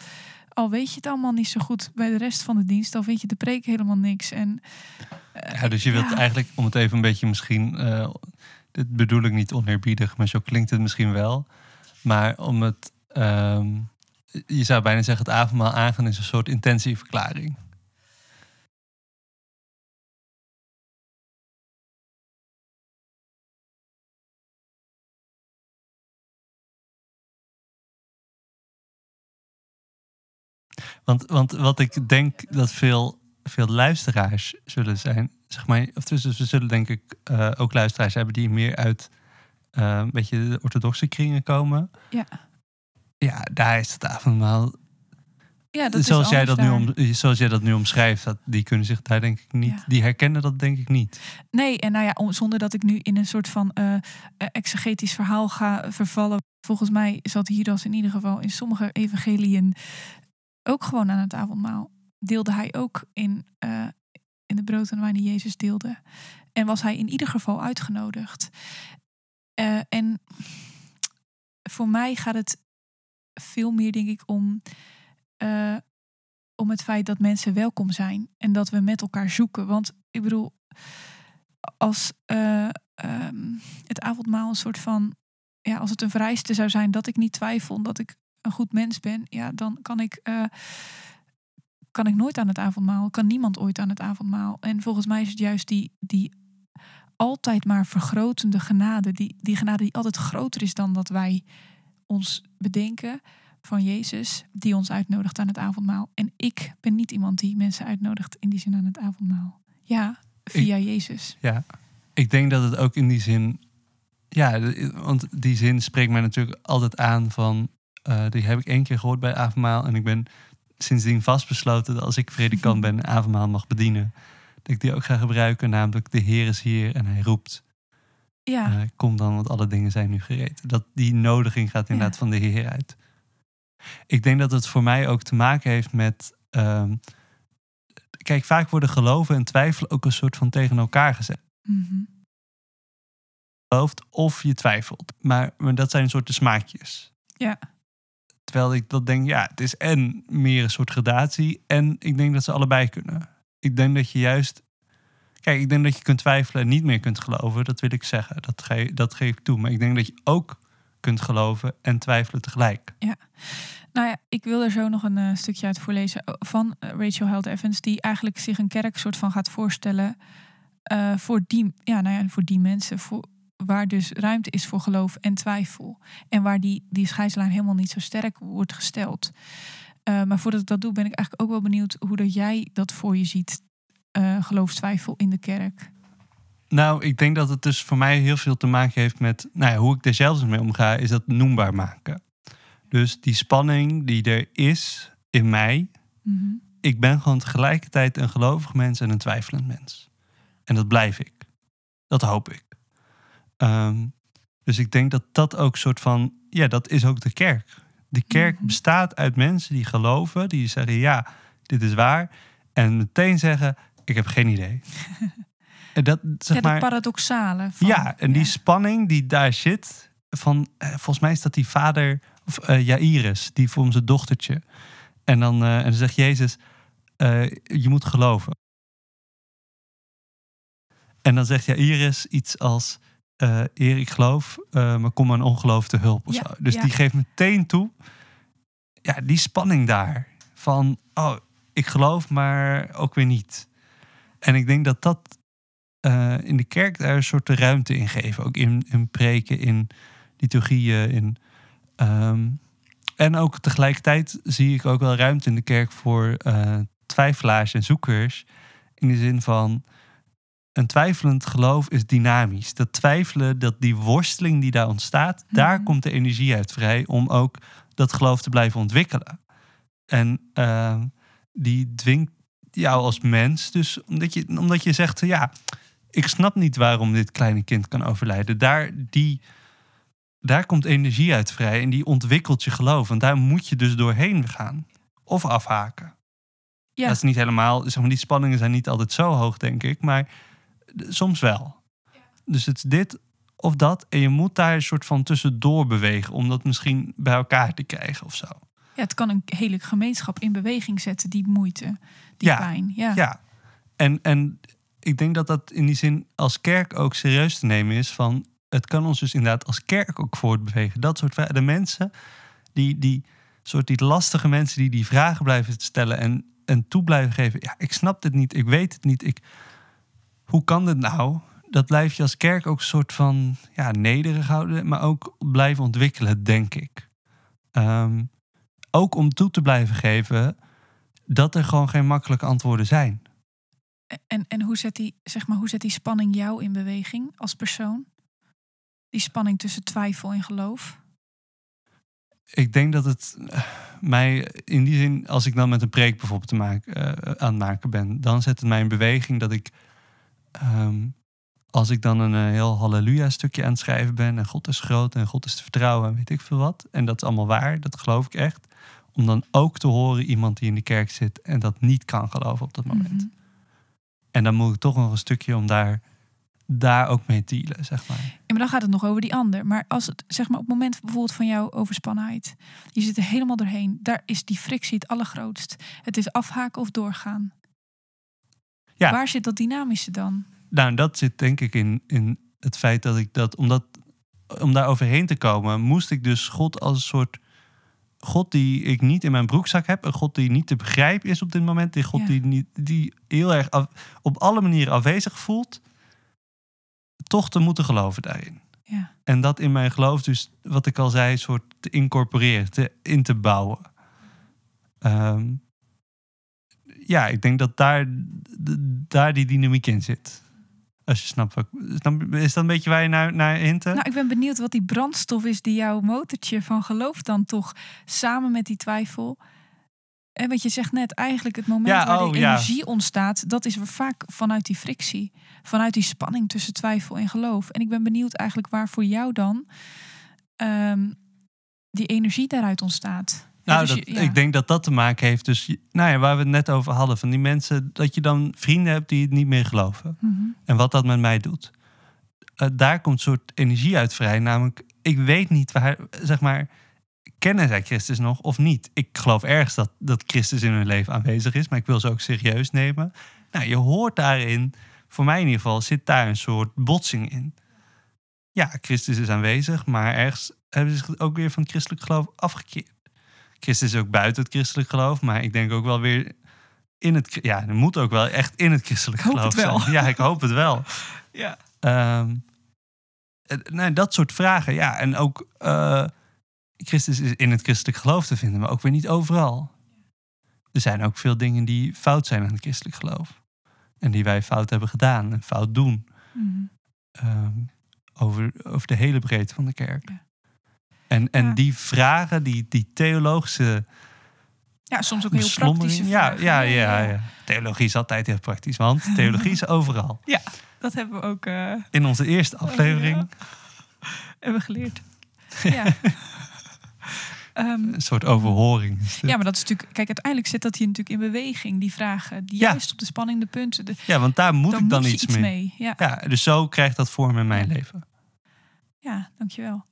al weet je het allemaal niet zo goed bij de rest van de dienst, al weet je de preek helemaal niks. En, eh, Ja, dus je wilt ja. eigenlijk, om het even een beetje misschien, eh, dit bedoel ik niet oneerbiedig, maar zo klinkt het misschien wel. Maar om het, ehm, je zou bijna zeggen, het avondmaal aangaan is een soort intentieverklaring. Want, want wat ik denk dat veel, veel luisteraars zullen zijn, zeg maar, of dus we zullen denk ik eh, ook luisteraars hebben die meer uit eh, een beetje de orthodoxe kringen komen. Ja. Ja, daar is het avondmaal. Ja, dat zoals, is jij dat nu om, zoals jij dat nu omschrijft, dat, die kunnen zich daar denk ik niet, Ja. die herkennen dat denk ik niet. Nee, en nou ja, zonder dat ik nu in een soort van eh, exegetisch verhaal ga vervallen. Volgens mij zat Hieras in ieder geval in sommige evangeliën ook gewoon aan het avondmaal. Deelde hij ook in, eh, in de brood en wijn die Jezus deelde. En was hij in ieder geval uitgenodigd. Eh, en voor mij gaat het veel meer, denk ik, om, eh, om het feit dat mensen welkom zijn. En dat we met elkaar zoeken. Want ik bedoel, als eh, ehm, het avondmaal een soort van, ja, als het een vereiste zou zijn dat ik niet twijfel dat ik een goed mens ben, ja, dan kan ik, eh, kan ik nooit aan het avondmaal, kan niemand ooit aan het avondmaal. En volgens mij is het juist die, die altijd maar vergrotende genade, die, die genade die altijd groter is dan dat wij ons bedenken van Jezus, die ons uitnodigt aan het avondmaal. En ik ben niet iemand die mensen uitnodigt in die zin aan het avondmaal. Ja, via Jezus. Ja, ik denk dat het ook in die zin. Ja, want die zin spreekt mij natuurlijk altijd aan van. Eh, die heb ik één keer gehoord bij avondmaal. En ik ben sindsdien vastbesloten dat als ik predikant ben en avondmaal mag bedienen. Dat ik die ook ga gebruiken. Namelijk de Heer is hier en hij roept. Ja, eh, kom dan, want alle dingen zijn nu gereed. Dat die nodiging gaat inderdaad Ja. van de Heer uit. Ik denk dat het voor mij ook te maken heeft met. ehm, kijk, vaak worden geloven en twijfelen ook een soort van tegen elkaar gezet. mhm. gelooft of je twijfelt. Maar, maar dat zijn een soort de smaakjes. Ja. Terwijl ik dat denk, ja, het is en meer een soort gradatie. En ik denk dat ze allebei kunnen. Ik denk dat je juist... Kijk, ik denk dat je kunt twijfelen en niet meer kunt geloven. Dat wil ik zeggen. Dat, ge, dat geef ik toe. Maar ik denk dat je ook kunt geloven en twijfelen tegelijk. Nou ja, ik wil er zo nog een eh, stukje uit voorlezen eh, van eh, Rachel Held Evans, die eigenlijk zich een kerk soort van gaat voorstellen voor, die, ja, nou ja, voor die mensen, voor, waar dus ruimte is voor geloof en twijfel. En waar die, die scheidslijn helemaal niet zo sterk wordt gesteld. Eh, maar voordat ik dat doe, ben ik eigenlijk ook wel benieuwd hoe dat jij dat voor je ziet, eh geloofstwijfel in de kerk. Nou, ik denk dat het dus voor mij heel veel te maken heeft met... Nou ja, hoe ik er zelfs mee omga, is dat noembaar maken. Dus die spanning die er is in mij... Mhm. ik ben gewoon tegelijkertijd een gelovig mens en een twijfelend mens. En dat blijf ik. Dat hoop ik. Ehm, dus ik denk dat dat ook soort van, ja, dat is ook de kerk. De kerk Mhm. bestaat uit mensen die geloven, die zeggen ja, dit is waar. En meteen zeggen, ik heb geen idee. en dat, zeg ja, maar, paradoxale. Van, ja, en die spanning die daar zit, van, eh, volgens mij is dat die vader, of eh Jairus, die voor zijn dochtertje. En dan, eh, en dan zegt Jezus, je moet geloven. En dan zegt Jairus iets als, eh Eer, ik geloof, eh, maar kom mijn ongeloof te hulp. Of Ja, zo. Dus ja. die geeft meteen toe, ja, die spanning daar. Van, oh, ik geloof, maar ook weer niet. En ik denk dat dat eh, in de kerk daar een soort ruimte in geven. Ook in, in preken, in liturgieën. In, ehm, en ook tegelijkertijd zie ik ook wel ruimte in de kerk voor twijfelaars en zoekers. In de zin van een twijfelend geloof is dynamisch. Dat twijfelen, dat die worsteling die daar ontstaat, daar Mhm. komt de energie uit vrij om ook dat geloof te blijven ontwikkelen. En ehm, die dwingt jou als mens, dus omdat je, omdat je zegt, ja, ik snap niet waarom dit kleine kind kan overlijden. Daar, die, daar komt energie uit vrij en die ontwikkelt je geloof. En daar moet je dus doorheen gaan. Of afhaken. Ja. Dat is niet helemaal, zeg maar, die spanningen zijn niet altijd zo hoog, denk ik. Maar soms wel. Dus het is dit of dat. En je moet daar een soort van tussendoor bewegen. Om dat misschien bij elkaar te krijgen of zo. Ja, het kan een hele gemeenschap in beweging zetten, die moeite, die Ja, pijn. Ja. Ja. En, en ik denk dat dat in die zin als kerk ook serieus te nemen is. Van het kan ons dus inderdaad als kerk ook voortbewegen. Dat soort vragen. De mensen, die, die soort die lastige mensen die die vragen blijven stellen en, en toe blijven geven. Ja, ik snap dit niet, ik weet het niet. Ik, hoe kan dit nou? Dat blijf je als kerk ook een soort van ja, nederig houden, maar ook blijven ontwikkelen, denk ik. Ehm, ook om toe te blijven geven dat er gewoon geen makkelijke antwoorden zijn. En, en hoe, zet die, zeg maar, hoe zet die spanning jou in beweging als persoon? Die spanning tussen twijfel en geloof? Ik denk dat het eh, mij in die zin, als ik dan met een preek bijvoorbeeld te maken, eh, aan het maken ben, dan zet het mij in beweging dat ik, ehm, als ik dan een eh, heel halleluja stukje aan het schrijven ben en God is groot en God is te vertrouwen en weet ik veel wat, en dat is allemaal waar, dat geloof ik echt, om dan ook te horen iemand die in de kerk zit en dat niet kan geloven op dat moment. Mhm. En dan moet ik toch nog een stukje om daar, daar ook mee te dealen, zeg maar. Ja, maar dan gaat het nog over die ander. Maar als het, zeg maar, op het moment bijvoorbeeld van jouw overspannenheid, je zit er helemaal doorheen, daar is die frictie het allergrootst. Het is afhaken of doorgaan. Ja. Waar zit dat dynamische dan? Nou, dat zit denk ik in, in het feit dat ik dat, omdat, om daar overheen te komen, moest ik dus God als een soort God die ik niet in mijn broekzak heb, een God die niet te begrijpen is op dit moment, die God Ja. die, niet, die heel erg af- op alle manieren afwezig voelt, toch te moeten geloven daarin. Ja. En dat in mijn geloof dus, wat ik al zei, soort te incorporeren, te, in te bouwen. Ehm, ja, ik denk dat daar, daar die dynamiek in zit. Als je snapt, wat, is dat een beetje waar je naar, naar hinten? Nou, ik ben benieuwd wat die brandstof is die jouw motortje van geloof dan toch samen met die twijfel. En wat je zegt net, eigenlijk het moment Ja, waar oh, die ja. energie ontstaat, dat is vaak vanuit die frictie. Vanuit die spanning tussen twijfel en geloof. En ik ben benieuwd eigenlijk waar voor jou dan ehm, die energie daaruit ontstaat. Nou, dus je- ik denk dat dat te maken heeft. Dus, nou ja, waar we het net over hadden, van die mensen, dat je dan vrienden hebt die het niet meer geloven. Mhm. En wat dat met mij doet. Eh, daar komt een soort energie uit vrij. Namelijk, ik weet niet waar, zeg maar, kennen zij Christus nog of niet? Ik geloof ergens dat, dat Christus in hun leven aanwezig is, maar ik wil ze ook serieus nemen. Nou, je hoort daarin, voor mij in ieder geval, zit daar een soort botsing in. Ja, Christus is aanwezig, maar ergens hebben ze zich ook weer van het christelijk geloof afgekeerd. Christus is ook buiten het christelijk geloof, maar ik denk ook wel weer in het... Ja, er moet ook wel echt in het christelijk Ik geloof het wel. zijn. Ja, ik hoop het wel. Ja. Nee, dat soort vragen. Ja, en ook eh, Christus is in het christelijk geloof te vinden, maar ook weer niet overal. Er zijn ook veel dingen die fout zijn aan het christelijk geloof. En die wij fout hebben gedaan en fout doen. Mhm. Ehm, over, over de hele breedte van de kerk. Ja. En, en Ja. die vragen, die, die theologische ja, soms ook heel praktische Ja, vragen. ja, ja, ja. Theologie is altijd heel praktisch, want theologie is overal. Dat hebben we ook eh, In onze eerste aflevering hebben geleerd. Ja. Ehm, een soort overhoring. Ja, maar dat is natuurlijk. Kijk, uiteindelijk zit dat hier natuurlijk in beweging, die vragen. Die Ja. juist op de spanning, de punten. De, Ja, want daar moet dan ik dan moet iets, iets mee. mee. Ja, Ja, dus zo krijgt dat vorm in mijn leven. ja, dankjewel.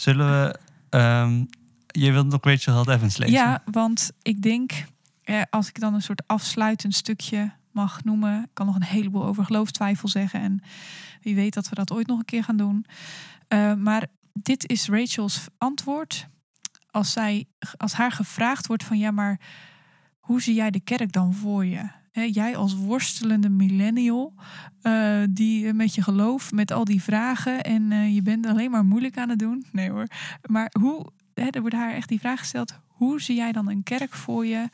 Zullen we... ehm, je wilt nog Rachel Held Evans lezen? Ja, want ik denk, eh, als ik dan een soort afsluitend stukje mag noemen, ik kan nog een heleboel over geloofstwijfel zeggen. En wie weet dat we dat ooit nog een keer gaan doen. Eh, maar dit is Rachel's antwoord. Als, zij, als haar gevraagd wordt van ja, maar hoe zie jij de kerk dan voor je? Hè, jij als worstelende millennial, eh, die eh, met je geloof, met al die vragen en eh, je bent alleen maar moeilijk aan het doen. Nee hoor. Maar hoe, hè, er wordt haar echt die vraag gesteld, hoe zie jij dan een kerk voor je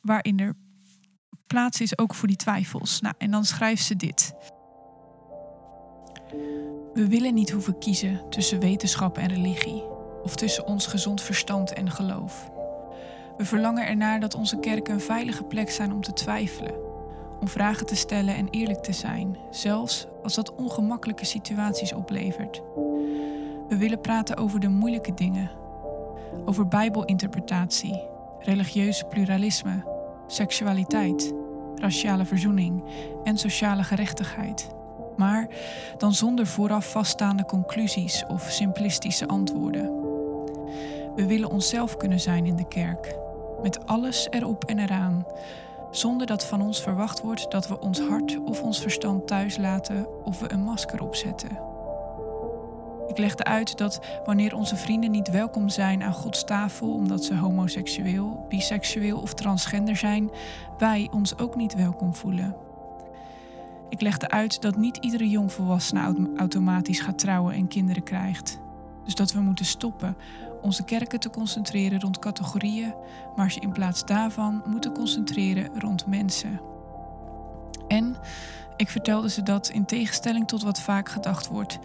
waarin er plaats is ook voor die twijfels? Nou, en dan schrijft ze dit. We willen niet hoeven kiezen tussen wetenschap en religie, of tussen ons gezond verstand en geloof. We verlangen ernaar dat onze kerken een veilige plek zijn om te twijfelen, om vragen te stellen en eerlijk te zijn, zelfs als dat ongemakkelijke situaties oplevert. We willen praten over de moeilijke dingen, over Bijbelinterpretatie, religieus pluralisme, seksualiteit, raciale verzoening en sociale gerechtigheid. Maar dan zonder vooraf vaststaande conclusies of simplistische antwoorden. We willen onszelf kunnen zijn in de kerk, met alles erop en eraan, zonder dat van ons verwacht wordt dat we ons hart of ons verstand thuis laten of we een masker opzetten. Ik legde uit dat wanneer onze vrienden niet welkom zijn aan Gods tafel omdat ze homoseksueel, biseksueel of transgender zijn, wij ons ook niet welkom voelen. Ik legde uit dat niet iedere jongvolwassene autom- automatisch gaat trouwen en kinderen krijgt. Dus dat we moeten stoppen onze kerken te concentreren rond categorieën, maar ze in plaats daarvan moeten concentreren rond mensen. En ik vertelde ze dat, in tegenstelling tot wat vaak gedacht wordt,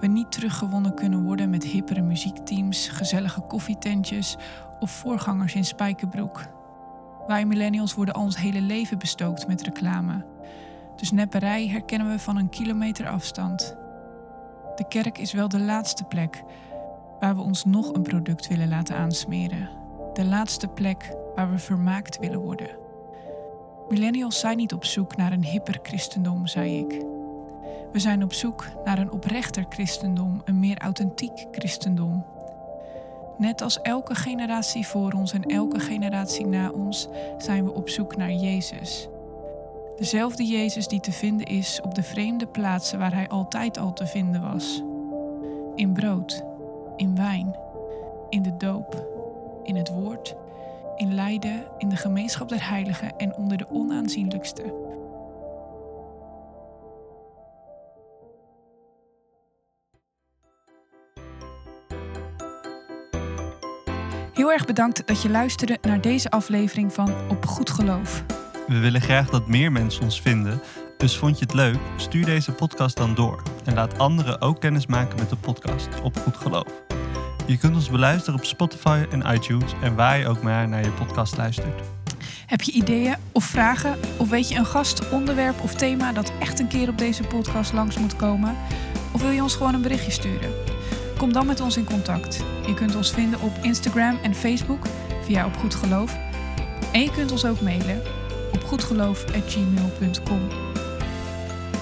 we niet teruggewonnen kunnen worden met hippere muziekteams, gezellige koffietentjes of voorgangers in spijkerbroek. Wij millennials worden al ons hele leven bestookt met reclame. Dus nepperij herkennen we van een kilometer afstand. De kerk is wel de laatste plek waar we ons nog een product willen laten aansmeren. De laatste plek waar we vermaakt willen worden. Millennials zijn niet op zoek naar een hipper christendom, zei ik. We zijn op zoek naar een oprechter christendom, een meer authentiek christendom. Net als elke generatie voor ons en elke generatie na ons zijn we op zoek naar Jezus. Dezelfde Jezus die te vinden is op de vreemde plaatsen waar hij altijd al te vinden was. In brood, in wijn, in de doop, in het woord, in lijden, in de gemeenschap der heiligen en onder de onaanzienlijkste. Heel erg bedankt dat je luisterde naar deze aflevering van Op Goed Geloof. We willen graag dat meer mensen ons vinden, dus vond je het leuk? Stuur deze podcast dan door en laat anderen ook kennis maken met de podcast Op Goed Geloof. Je kunt ons beluisteren op Spotify en iTunes en waar je ook maar naar je podcast luistert. Heb je ideeën of vragen? Of weet je een gast, onderwerp of thema dat echt een keer op deze podcast langs moet komen? Of wil je ons gewoon een berichtje sturen? Kom dan met ons in contact. Je kunt ons vinden op Instagram en Facebook via Op Goed Geloof. En je kunt ons ook mailen op goedgeloof.gmail.com.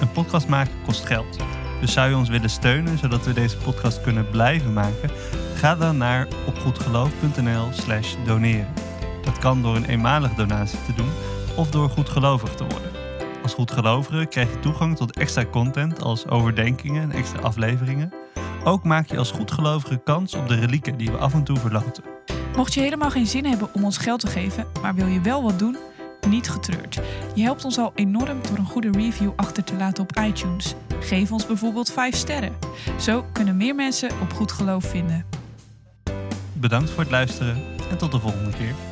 Een podcast maken kost geld. Dus zou je ons willen steunen zodat we deze podcast kunnen blijven maken? Ga dan naar opgoedgeloof.nl slash doneren. Dat kan door een eenmalige donatie te doen of door goedgelovig te worden. Als goedgelovige krijg je toegang tot extra content als overdenkingen en extra afleveringen. Ook maak je als goedgelovige kans op de relieken die we af en toe verloten. Mocht je helemaal geen zin hebben om ons geld te geven, maar wil je wel wat doen, niet getreurd. Je helpt ons al enorm door een goede review achter te laten op iTunes. Geef ons bijvoorbeeld 5 sterren. Zo kunnen meer mensen op goed geloof vinden. Bedankt voor het luisteren en tot de volgende keer.